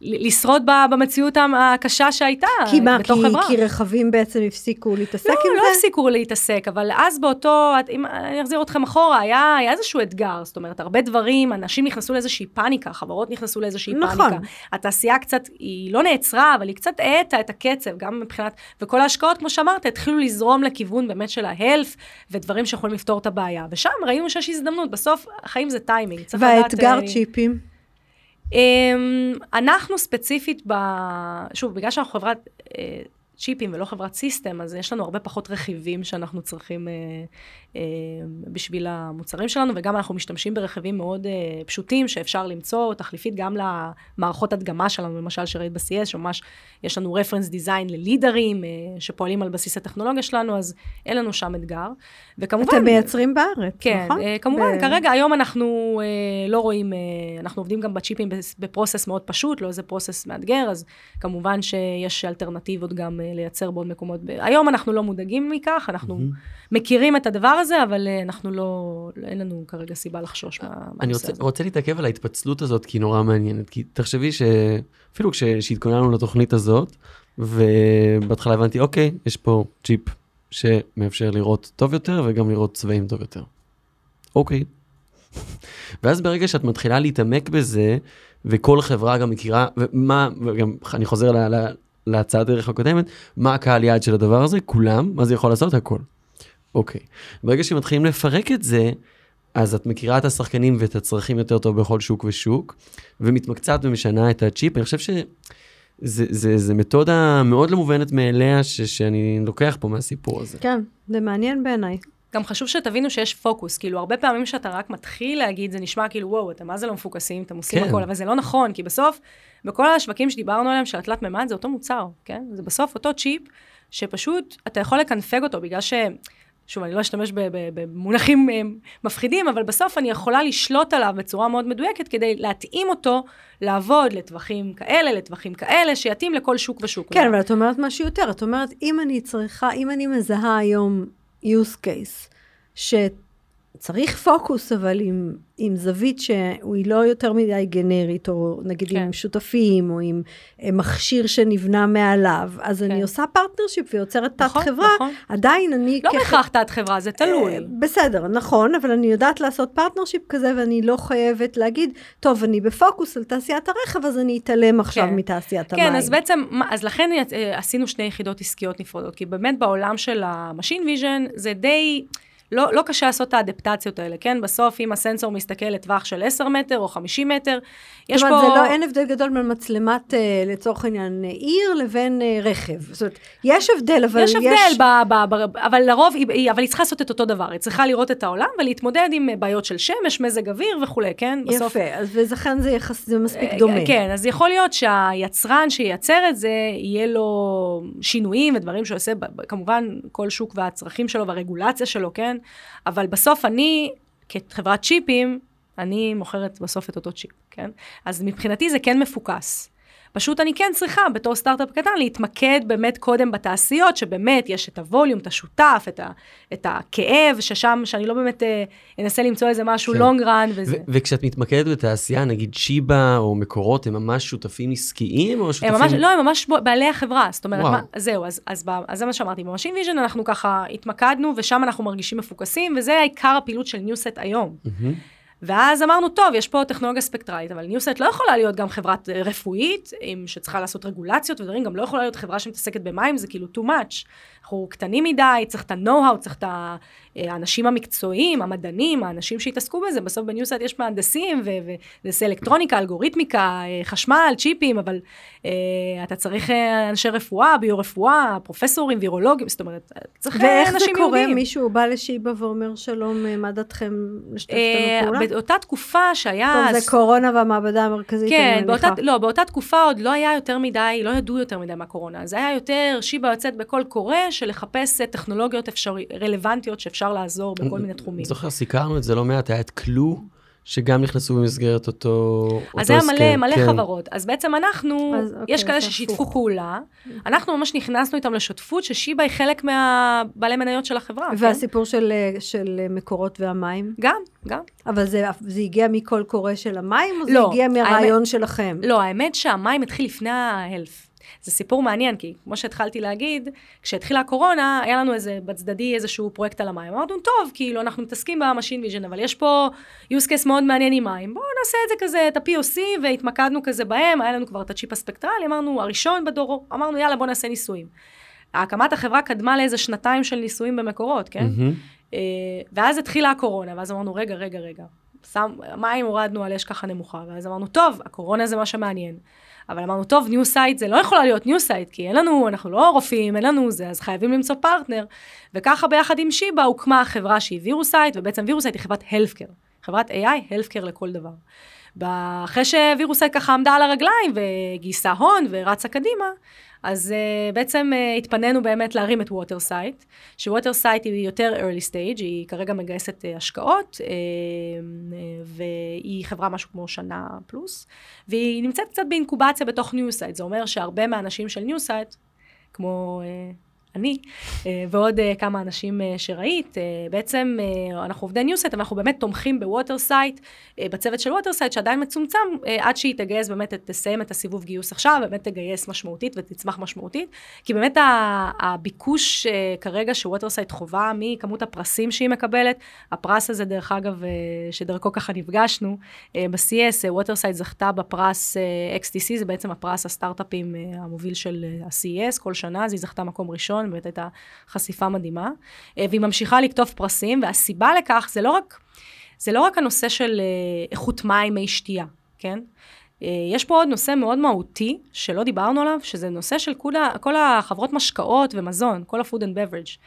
[SPEAKER 4] לשרוד במציאות הקשה שהייתה
[SPEAKER 3] כי מה, כי,
[SPEAKER 4] בתוך חברה.
[SPEAKER 3] כי רכבים בעצם הפסיקו להתעסק
[SPEAKER 4] לא,
[SPEAKER 3] עם
[SPEAKER 4] לא
[SPEAKER 3] זה?
[SPEAKER 4] הפסיקו להתעסק, אבל אז באותו, אם אני אחזיר אתכם אחורה, היה, היה איזשהו אתגר, זאת אומרת, הרבה דברים, אנשים נכנסו לאיזושהי פאניקה, חברות נכנסו לאיזושהי
[SPEAKER 3] נכון.
[SPEAKER 4] פאניקה. התעשייה קצת, היא לא נעצרה, אבל היא קצת האטה את הקצב, גם מבחינת, וכל ההשקעות, כמו שאמרת, התחילו לזרום לכיוון באמת של ההלף, ודברים שיכולים לפתור את הבעיה. ושם ראינו שיש הזדמנות, בסוף, החיים זה טיימינג. צריך לדעת,
[SPEAKER 3] והאתגר
[SPEAKER 4] אה,
[SPEAKER 3] צ'יפים?
[SPEAKER 4] אמ, אנחנו ספציפית, ב... שוב, בגלל שאנחנו חברת אה, צ'יפים ולא חברת system, אז יש לנו הרבה פחות רכיבים שאנחנו צריכים אה, אה, בשביל המוצרים שלנו, וגם אנחנו משתמשים ברכיבים מאוד אה, פשוטים שאפשר למצוא תחליפית גם למערכות הדגמה שלנו, למשל שראית ב-CES, שממש יש לנו reference design ללידרים אה, שפועלים על בסיס הטכנולוגיה שלנו, אז אין לנו שם אתגר. וכמובן...
[SPEAKER 3] אתם מייצרים בארץ,
[SPEAKER 4] כן,
[SPEAKER 3] נכון?
[SPEAKER 4] אה, כמובן,
[SPEAKER 3] ב-
[SPEAKER 4] כרגע היום אנחנו אה, לא רואים, אה, אנחנו עובדים גם בצ'יפים בפ- בפרוסס מאוד פשוט, לא איזה פרוסס מאתגר, אז כמובן שיש אלטרנטיבות גם אה, לייצר בעוד מקומות. ב- היום אנחנו לא מודאגים מכך, אנחנו מכירים את הדבר הזה, אבל אה, אנחנו לא, אין לנו כרגע סיבה לחשוש מה-
[SPEAKER 1] אני
[SPEAKER 4] מהנושא
[SPEAKER 1] רוצה,
[SPEAKER 4] הזה.
[SPEAKER 1] רוצה להתעכב על ההתפצלות הזאת, כי היא נורא מעניינת. כי תחשבי שאפילו כש- כשהתכוננו לתוכנית הזאת, ובהתחלה הבנתי, אוקיי, יש פה צ'יפ שמאפשר לראות טוב יותר וגם לראות צבעים טוב יותר. אוקיי. ואז ברגע שאת מתחילה להתעמק בזה, וכל חברה גם מכירה, ומה, וגם אני חוזר ל, ל, להצעת דרך הקודמת, מה הקהל יעד של הדבר הזה? כולם, מה זה יכול לעשות? הכל. אוקיי. ברגע שמתחילים לפרק את זה, אז את מכירה את השחקנים ואת הצרכים יותר טוב בכל שוק ושוק, ומתמקצעת ומשנה את הצ'יפ. אני חושב שזה זה, זה מתודה מאוד לא מובנת מאליה ש, שאני לוקח פה מהסיפור הזה.
[SPEAKER 3] כן, זה מעניין בעיניי.
[SPEAKER 4] גם חשוב שתבינו שיש פוקוס, כאילו, הרבה פעמים שאתה רק מתחיל להגיד, זה נשמע כאילו, וואו, אתם מה זה לא מפוקסים, אתם עושים
[SPEAKER 1] כן.
[SPEAKER 4] הכל, אבל זה לא נכון, כי בסוף, בכל השווקים שדיברנו עליהם, של התלת מימד, זה אותו מוצר, כן? זה בסוף אותו צ'יפ, שפשוט אתה יכול לקנפג אותו, בגלל ש... שוב, אני לא אשתמש ב- ב- במונחים אה, מפחידים, אבל בסוף אני יכולה לשלוט עליו בצורה מאוד מדויקת כדי להתאים אותו לעבוד לטווחים כאלה, לטווחים כאלה, שיתאים לכל שוק ושוק.
[SPEAKER 3] כן, אבל את אומרת משהו יותר. את אומרת, אם אני צריכה, אם אני מזהה היום use case, שצריך פוקוס, אבל עם, עם זווית שהיא לא יותר מדי גנרית, או נגיד
[SPEAKER 4] כן.
[SPEAKER 3] עם שותפים, או עם אה, מכשיר שנבנה מעליו, אז
[SPEAKER 4] כן.
[SPEAKER 3] אני עושה partnership ויוצרת
[SPEAKER 4] נכון,
[SPEAKER 3] חברה,
[SPEAKER 4] נכון.
[SPEAKER 3] עדיין אני...
[SPEAKER 4] לא
[SPEAKER 3] כח-
[SPEAKER 4] בהכרח תת חברה, זה תלוי.
[SPEAKER 3] אה, בסדר, נכון, אבל אני יודעת לעשות partnership כזה, ואני לא חייבת להגיד, טוב, אני בפוקוס על תעשיית הרכב, אז אני אתעלם עכשיו
[SPEAKER 4] כן.
[SPEAKER 3] מתעשיית המים.
[SPEAKER 4] כן, אז בעצם, אז לכן אה, עשינו שני יחידות עסקיות נפרדות, כי באמת בעולם של ה machine vision זה די... לא, לא קשה לעשות את האדפטציות האלה, כן? בסוף, אם הסנסור מסתכל לטווח של 10 מטר או 50 מטר, יש
[SPEAKER 3] זאת
[SPEAKER 4] פה...
[SPEAKER 3] אומרת, זה לא, אין הבדל גדול בין מצלמת, אה, לצורך העניין, אה, עיר לבין אה, רכב. זאת אומרת, יש הבדל, אבל
[SPEAKER 4] יש
[SPEAKER 3] יש...
[SPEAKER 4] הבדל, ב, ב, ב, אבל לרוב, היא, אבל היא צריכה לעשות את אותו דבר, היא צריכה לראות את העולם ולהתמודד עם אה, בעיות של שמש, מזג אוויר וכולי, כן? בסוף,
[SPEAKER 3] יפה, אז ולכן זה יחס, זה מספיק
[SPEAKER 4] אה,
[SPEAKER 3] דומה.
[SPEAKER 4] כן, אז יכול להיות שהיצרן שייצר את זה, יהיה לו שינויים ודברים שהוא עושה, כמובן, כל שוק והצרכים שלו והרגולציה שלו, כן? אבל בסוף אני, כחברת צ'יפים, אני מוכרת בסוף את אותו צ'יפ, כן? אז מבחינתי זה כן מפוקס. פשוט אני כן צריכה, בתור סטארט-אפ קטן, להתמקד באמת קודם בתעשיות, שבאמת יש את הווליום, את השותף, את, ה, את הכאב, ששם, שאני לא באמת אה, אנסה למצוא איזה משהו
[SPEAKER 1] כן.
[SPEAKER 4] לונג רן וזה.
[SPEAKER 1] ו- וכשאת מתמקדת בתעשייה, נגיד שיבא או מקורות, הם ממש שותפים עסקיים או שותפים...
[SPEAKER 4] הם ממש, לא, הם ממש בעלי החברה, זאת אומרת,
[SPEAKER 1] וואו.
[SPEAKER 4] מה, זהו, אז, אז, ב- אז זה מה שאמרתי, ב machine vision אנחנו ככה התמקדנו, ושם אנחנו מרגישים מפוקסים, וזה העיקר הפעילות של ניוסייט היום.
[SPEAKER 1] מהמם.
[SPEAKER 4] ואז אמרנו, טוב, יש פה טכנולוגיה ספקטרלית, אבל ניוסייט לא יכולה להיות גם חברת אה, רפואית, שצריכה לעשות רגולציות ודברים, גם לא יכולה להיות חברה שמתעסקת במים, זה כאילו too much. אנחנו קטנים מדי, צריך את ה-know-how, צריך את אה, האנשים המקצועיים, המדענים, האנשים שהתעסקו בזה, בסוף בניוסייט יש מהנדסים, ו- והנדסי אלקטרוניקה, אלגוריתמיקה, אה, חשמל, צ'יפים, אבל אה, אתה צריך אנשי רפואה, ביו-רפואה, פרופסורים, וירולוגים, זאת אומרת, צריך אה,
[SPEAKER 3] ואיך זה
[SPEAKER 4] אנשים
[SPEAKER 3] קורה?
[SPEAKER 4] יהודים.
[SPEAKER 3] מישהו בא לשיבא ואומר, שלום, מה דעתכם לשתף אותנו פעולה?
[SPEAKER 4] באותה תקופה שהיה...
[SPEAKER 3] טוב, זה קורונה והמעבדה המרכזית,
[SPEAKER 4] כן,
[SPEAKER 3] אני
[SPEAKER 4] באותה,
[SPEAKER 3] מניחה.
[SPEAKER 4] לא, באותה תקופה עוד לא היה יותר מדי, לא ידעו יותר מדי מהקורונה. זה היה יותר, שיבא יוצאת בקול קורא של לחפש אה, טכנולוגיות אפשרי, רלוונטיות שאפשר לעזור בכל מיני תחומים.
[SPEAKER 1] זוכר, סיקרנו את זה לא מעט, היה את קלו, שגם נכנסו במסגרת אותו אותו
[SPEAKER 4] אז זה היה מלא,
[SPEAKER 1] הסכם,
[SPEAKER 4] מלא
[SPEAKER 1] כן.
[SPEAKER 4] חברות. אז בעצם אנחנו,
[SPEAKER 3] אז אוקיי,
[SPEAKER 4] יש כאלה
[SPEAKER 3] זה
[SPEAKER 4] ששיתפו. פעולה, אנחנו ממש נכנסנו איתם לשותפות, ששיבא היא חלק מהבעלי מניות של החברה. כן?
[SPEAKER 3] והסיפור של, אה, של אה, מקורות והמים?
[SPEAKER 4] גם, גם.
[SPEAKER 3] אבל זה, זה הגיע מקול קורא של המים, או זה
[SPEAKER 4] לא,
[SPEAKER 3] הגיע מהרעיון שלכם?
[SPEAKER 4] לא, האמת שהמים התחיל לפני ההלף. זה סיפור מעניין, כי כמו שהתחלתי להגיד, כשהתחילה הקורונה, היה לנו איזה, בצדדי איזשהו פרויקט על המים. אמרנו, טוב, כאילו, אנחנו מתעסקים ב machine vision, אבל יש פה use case מאוד מעניין עם מים. בואו נעשה את זה כזה, את ה-POC, והתמקדנו כזה בהם, היה לנו כבר את הצ'יפ הספקטרלי, אמרנו, הראשון בדורו, אמרנו, יאללה, בואו נעשה ניסויים. הקמת החברה קדמה לאיזה שנתיים של ניסויים במקורות, כן? אה, ואז התחילה הקורונה, ואז אמרנו, רגע, רגע, רגע, שם, מים הורדנו על אש ככה נמוכה, ואז אמרנו, טוב, הקורונה זה מה שמעניין. אבל אמרנו, טוב, ניוסייט זה לא יכולה להיות ניוסייט, כי אין לנו, אנחנו לא רופאים, אין לנו זה, אז חייבים למצוא פרטנר. וככה ביחד עם שיבא הוקמה חברה שהיא וירוסייט, ובעצם וירוסייט היא חברת healthcare. חברת AI, healthcare לכל דבר. אחרי שווירוסייט ככה עמדה על הרגליים וגייסה הון ורצה קדימה, אז uh, בעצם uh, התפנינו באמת להרים את ווטרסייט, שווטרסייט היא יותר early stage, היא כרגע מגייסת uh, השקעות, uh, uh, והיא חברה משהו כמו שנה פלוס, והיא נמצאת קצת באינקובציה בתוך ניוסייט, זה אומר שהרבה מהאנשים של ניוסייט, כמו... אה, אני, אה, ועוד אה, כמה אנשים אה, שראית. בעצם אנחנו עובדי ניוסייט, אנחנו באמת תומכים בווטרסייט, בצוות של ווטרסייט, שעדיין מצומצם, עד שהיא תגייס, באמת תסיים את הסיבוב גיוס עכשיו, באמת תגייס משמעותית ותצמח משמעותית, כי באמת הביקוש כרגע שווטרסייט חווה מכמות הפרסים שהיא מקבלת, הפרס הזה, דרך אגב, שדרכו ככה נפגשנו, ב-CES, ווטרסייט זכתה בפרס XTC, זה בעצם הפרס הסטארט-אפים המוביל של ה-CES, כל שנה, אז היא זכתה מקום ראשון. באמת הייתה חשיפה מדהימה. אה, והיא ממשיכה לקטוף פרסים, והסיבה לכך זה לא רק, זה לא רק הנושא של אה, איכות מים, מי שתייה, כן? אה, יש פה עוד נושא מאוד מהותי, שלא דיברנו עליו, שזה נושא של כולה, כל החברות משקאות ומזון, כל ה-food and beverage,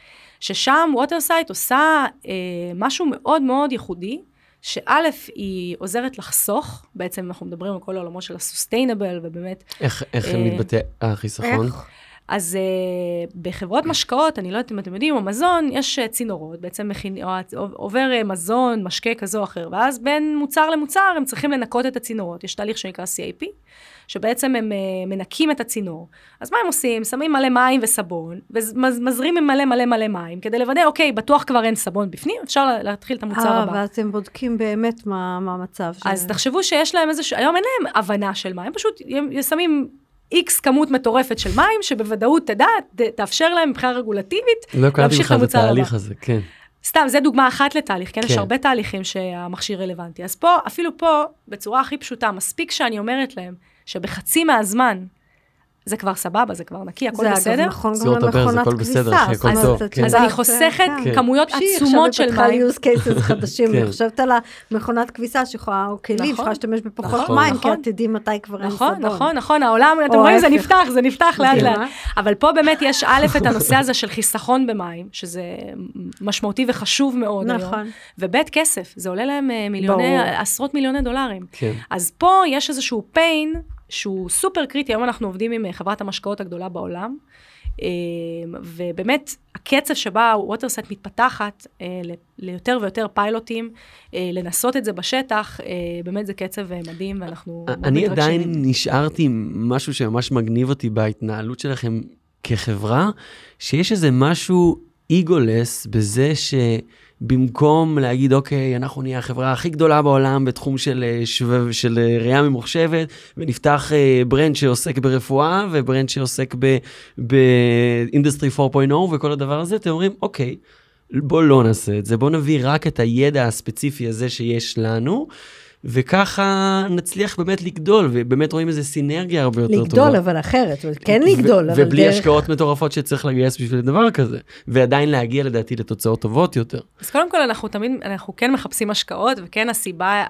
[SPEAKER 4] ששם ווטרסייט עושה אה, משהו מאוד מאוד ייחודי, שא', היא עוזרת לחסוך, בעצם אנחנו מדברים על כל העולמות של ה-sustainable, ובאמת...
[SPEAKER 1] איך, איך אה, מתבטא החיסכון? איך?
[SPEAKER 4] אז אה, בחברות משקאות, אני לא יודעת אם אתם יודעים, או מזון, יש אה, צינורות, בעצם מכין, או, עובר אה, מזון, משקה כזה או אחר, ואז בין מוצר למוצר הם צריכים לנקות את הצינורות. יש תהליך שנקרא CIP, שבעצם הם אה, מנקים את הצינור. אז מה הם עושים? שמים מלא מים וסבון, ומזרימים מלא מלא מלא מים, כדי לוודא, אוקיי, בטוח כבר אין סבון בפנים, אפשר להתחיל את המוצר הבא.
[SPEAKER 3] אה, ואז הם בודקים באמת מה, מה המצב.
[SPEAKER 4] אז ש... תחשבו שיש להם איזשהו, היום אין להם הבנה של מה, הם פשוט הם שמים איקס כמות מטורפת של מים, שבוודאות תדע, תאפשר להם מבחינה רגולטיבית,
[SPEAKER 1] לא להמשיך את המוצר הבא. לא קראתי בכלל את התהליך הזה, כן.
[SPEAKER 4] סתם, זה דוגמה אחת לתהליך, כן? כן? יש הרבה תהליכים שהמכשיר רלוונטי. אז פה, אפילו פה, בצורה הכי פשוטה, מספיק שאני אומרת להם שבחצי מהזמן זה כבר סבבה, זה כבר נקי, הכל בסדר. זה אגב
[SPEAKER 3] נכון גם למכונת כביסה.
[SPEAKER 1] הכל טוב.
[SPEAKER 4] כן. אז אני חוסכת כן. כמויות עצומות של מים.
[SPEAKER 3] עכשיו use cases חדשים, אני חושבת על המכונת כביסה שיכולה, או כלים, שיכולה נכון. להשתמש בפחות נכון, מים, כי נכון. את תדעי מתי כבר אין סבון.
[SPEAKER 4] נכון, נכון, נכון, העולם, אתם רואים, זה נפתח, זה נפתח לאט לאט. אבל פה באמת יש א', את הנושא הזה של חיסכון במים, שזה משמעותי וחשוב מאוד היום. נכון. וב', כסף, זה עולה להם אה, מיליוני, עשרות מיליוני דולרים. אז פה יש איזשהו pain שהוא סופר קריטי, היום אנחנו עובדים עם אה, חברת המשקאות הגדולה בעולם, אה, ובאמת, הקצב שבה ווטרסט מתפתחת אה, ליותר ויותר פיילוטים, לנסות את זה בשטח, באמת זה קצב מדהים, ואנחנו
[SPEAKER 1] מאוד מתרגשים. אני עדיין נשארתי עם משהו שממש מגניב אותי בהתנהלות שלכם כחברה, שיש איזה משהו איגולס בזה ש... במקום להגיד, אוקיי, אנחנו נהיה החברה הכי גדולה בעולם בתחום של, אה, שו, של אה, ראייה ממוחשבת, ונפתח אה, brand שעוסק ברפואה, ו-brand שעוסק ב-industry 4.0 וכל הדבר הזה, אתם אומרים, אוקיי, בוא לא נעשה את זה, בוא נביא רק את הידע הספציפי הזה שיש לנו. וככה נצליח באמת לגדול, ובאמת רואים איזה סינרגיה הרבה יותר
[SPEAKER 3] טובה. לגדול, אבל אחרת, כן לגדול,
[SPEAKER 1] אבל ובלי דרך... השקעות מטורפות שצריך לגייס בשביל דבר כזה, ועדיין להגיע לדעתי לתוצאות טובות יותר.
[SPEAKER 4] אז קודם כל, אנחנו תמיד, אנחנו כן מחפשים השקעות, וכן הסיבה,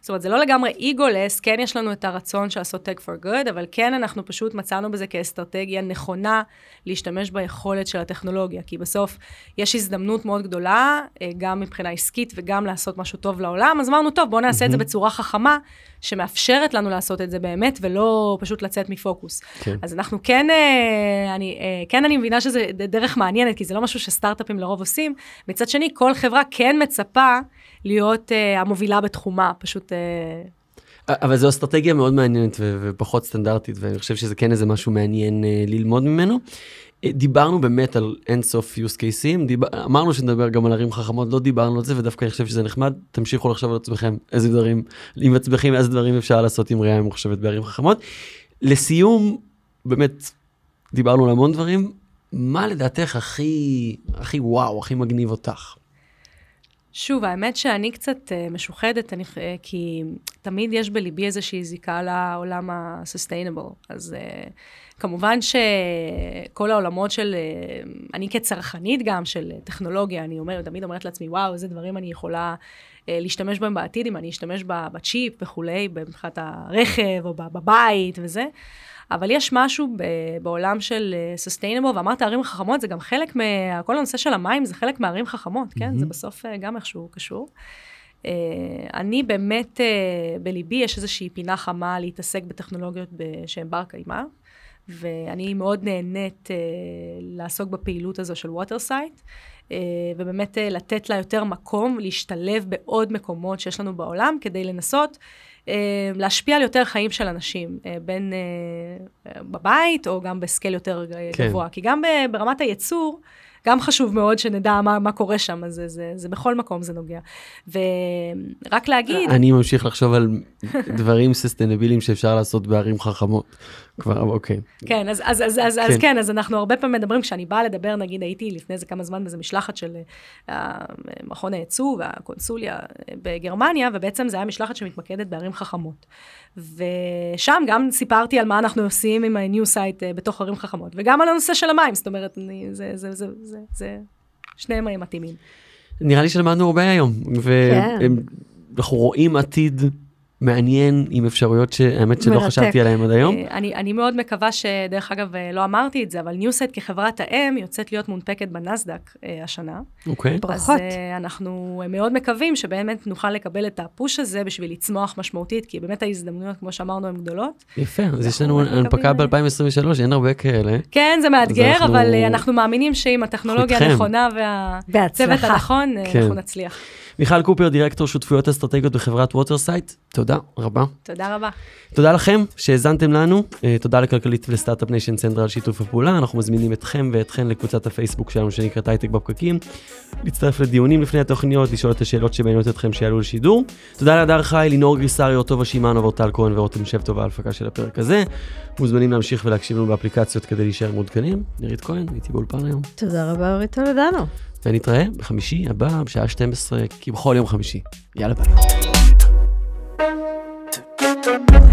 [SPEAKER 4] זאת אומרת, זה לא לגמרי איגולס, כן יש לנו את הרצון של לעשות tech for good, אבל כן אנחנו פשוט מצאנו בזה כאסטרטגיה נכונה להשתמש ביכולת של הטכנולוגיה, כי בסוף יש הזדמנות מאוד גדולה, אה, גם מבחינה עסקית וגם לעשות משהו טוב לעולם, אז אמרנו, טוב, בואו נעשה mm-hmm. את זה בצורה חכמה, שמאפשרת לנו לעשות את זה באמת, ולא פשוט לצאת מפוקוס. כן. אז אנחנו כן, אה, אני, אה, כן אני מבינה שזה דרך מעניינת, כי זה לא משהו שסטארט-אפים לרוב עושים. מצד שני, כל חברה כן מצפה להיות uh, המובילה בתחומה, פשוט... Uh...
[SPEAKER 1] אבל זו אסטרטגיה מאוד מעניינת ו- ופחות סטנדרטית, ואני חושב שזה כן איזה משהו מעניין uh, ללמוד ממנו. דיברנו באמת על אינסוף use cases, דיבר, אמרנו שנדבר גם על ערים חכמות, לא דיברנו על זה, ודווקא אני חושב שזה נחמד, תמשיכו לחשוב על עצמכם איזה דברים, עם עצמכם איזה דברים אפשר לעשות עם ראייה ממוחשבת בערים חכמות. לסיום, באמת, דיברנו על המון דברים, מה לדעתך הכי, הכי וואו, הכי מגניב אותך?
[SPEAKER 4] שוב, האמת שאני קצת uh, משוחדת, אני, uh, כי תמיד יש בליבי איזושהי זיקה לעולם ה-sustainable. אז uh, כמובן שכל העולמות של, אני כצרכנית גם של טכנולוגיה, אני אומר, תמיד אומרת לעצמי, וואו, איזה דברים אני יכולה להשתמש בהם בעתיד, אם אני אשתמש בצ'יפ וכולי, מבחינת הרכב או בבית וזה. אבל יש משהו בעולם של sustainable, ואמרת ערים חכמות, זה גם חלק מה... כל הנושא של המים זה חלק מערים חכמות, כן? Mm-hmm. זה בסוף גם איכשהו קשור. אה, אני באמת, אה, בליבי יש איזושהי פינה חמה להתעסק בטכנולוגיות שהן בר קיימא, ואני מאוד נהנית אה, לעסוק בפעילות הזו של ווטרסייט, אה, ובאמת אה, לתת לה יותר מקום, להשתלב בעוד מקומות שיש לנו בעולם, כדי לנסות אה, להשפיע על יותר חיים של אנשים, uh, בין uh, בבית או גם בסקייל יותר כן. גבוה. כי גם ברמת הייצור, גם חשוב מאוד שנדע מה, מה קורה שם, אז זה, זה, זה בכל מקום זה נוגע. ורק להגיד...
[SPEAKER 1] אני ממשיך לחשוב על דברים ססטנביליים שאפשר לעשות בערים חכמות. כבר, אוקיי.
[SPEAKER 4] כן, אז, אז, אז, אז, כן. אז כן, אז אנחנו הרבה פעמים מדברים, כשאני באה לדבר, נגיד הייתי לפני איזה כמה זמן באיזה משלחת של uh, מכון הייצוא והקונסוליה בגרמניה, ובעצם זה היה משלחת שמתמקדת בערים חכמות. ושם גם סיפרתי על מה אנחנו עושים עם ה-new site uh, בתוך ערים חכמות, וגם על הנושא של המים, זאת אומרת, אני, זה, זה, זה, זה, זה, שניהם מתאימים.
[SPEAKER 1] נראה לי שלמדנו הרבה היום, ואנחנו כן. רואים עתיד מעניין עם אפשרויות שהאמת שלא מרתק. חשבתי עליהן עד היום.
[SPEAKER 4] אה, אני, אני מאוד מקווה שדרך אגב אה, לא אמרתי את זה אבל ניוסט כחברת האם יוצאת להיות מונפקת בנסדק אה, השנה.
[SPEAKER 1] אוקיי.
[SPEAKER 3] ברכות. אז
[SPEAKER 4] אה, אנחנו מאוד מקווים שבאמת נוכל לקבל את הפוש הזה בשביל לצמוח משמעותית כי באמת ההזדמנויות כמו שאמרנו הן גדולות.
[SPEAKER 1] יפה אז יש לנו הנפקה ב-2023 אין הרבה כאלה.
[SPEAKER 4] כן זה מאתגר אנחנו... אבל אנחנו מאמינים שעם הטכנולוגיה הנכונה והצוות הנכון כן. אנחנו נצליח.
[SPEAKER 1] מיכל קופר, דירקטור שותפויות אסטרטגיות בחברת ווטרסייט, תודה רבה.
[SPEAKER 4] תודה רבה.
[SPEAKER 1] תודה לכם שהאזנתם לנו, אה, תודה לכלכליסט ולסטארט-אפ ניישן סנטרל על שיתוף הפעולה, אנחנו מזמינים אתכם ואתכן לקבוצת הפייסבוק שלנו שנקראת הייטק בפקקים, להצטרף לדיונים לפני התוכניות, לשאול את השאלות שמעניינות אתכם שיעלו לשידור. תודה להדר חי, לינור גריסריו, טובה שמענו, אורטל כהן ורותם שב טובה ההפקה של הפרק הזה. מוזמנים להמשיך ולהקשיב לנו באפליקציות כדי להישאר מעודכנים. נירית כהן, הייתי באולפן היום.
[SPEAKER 3] תודה רבה, אורית טולדנו.
[SPEAKER 1] ונתראה בחמישי הבא בשעה 12, כבכל יום חמישי. יאללה ביי. thank you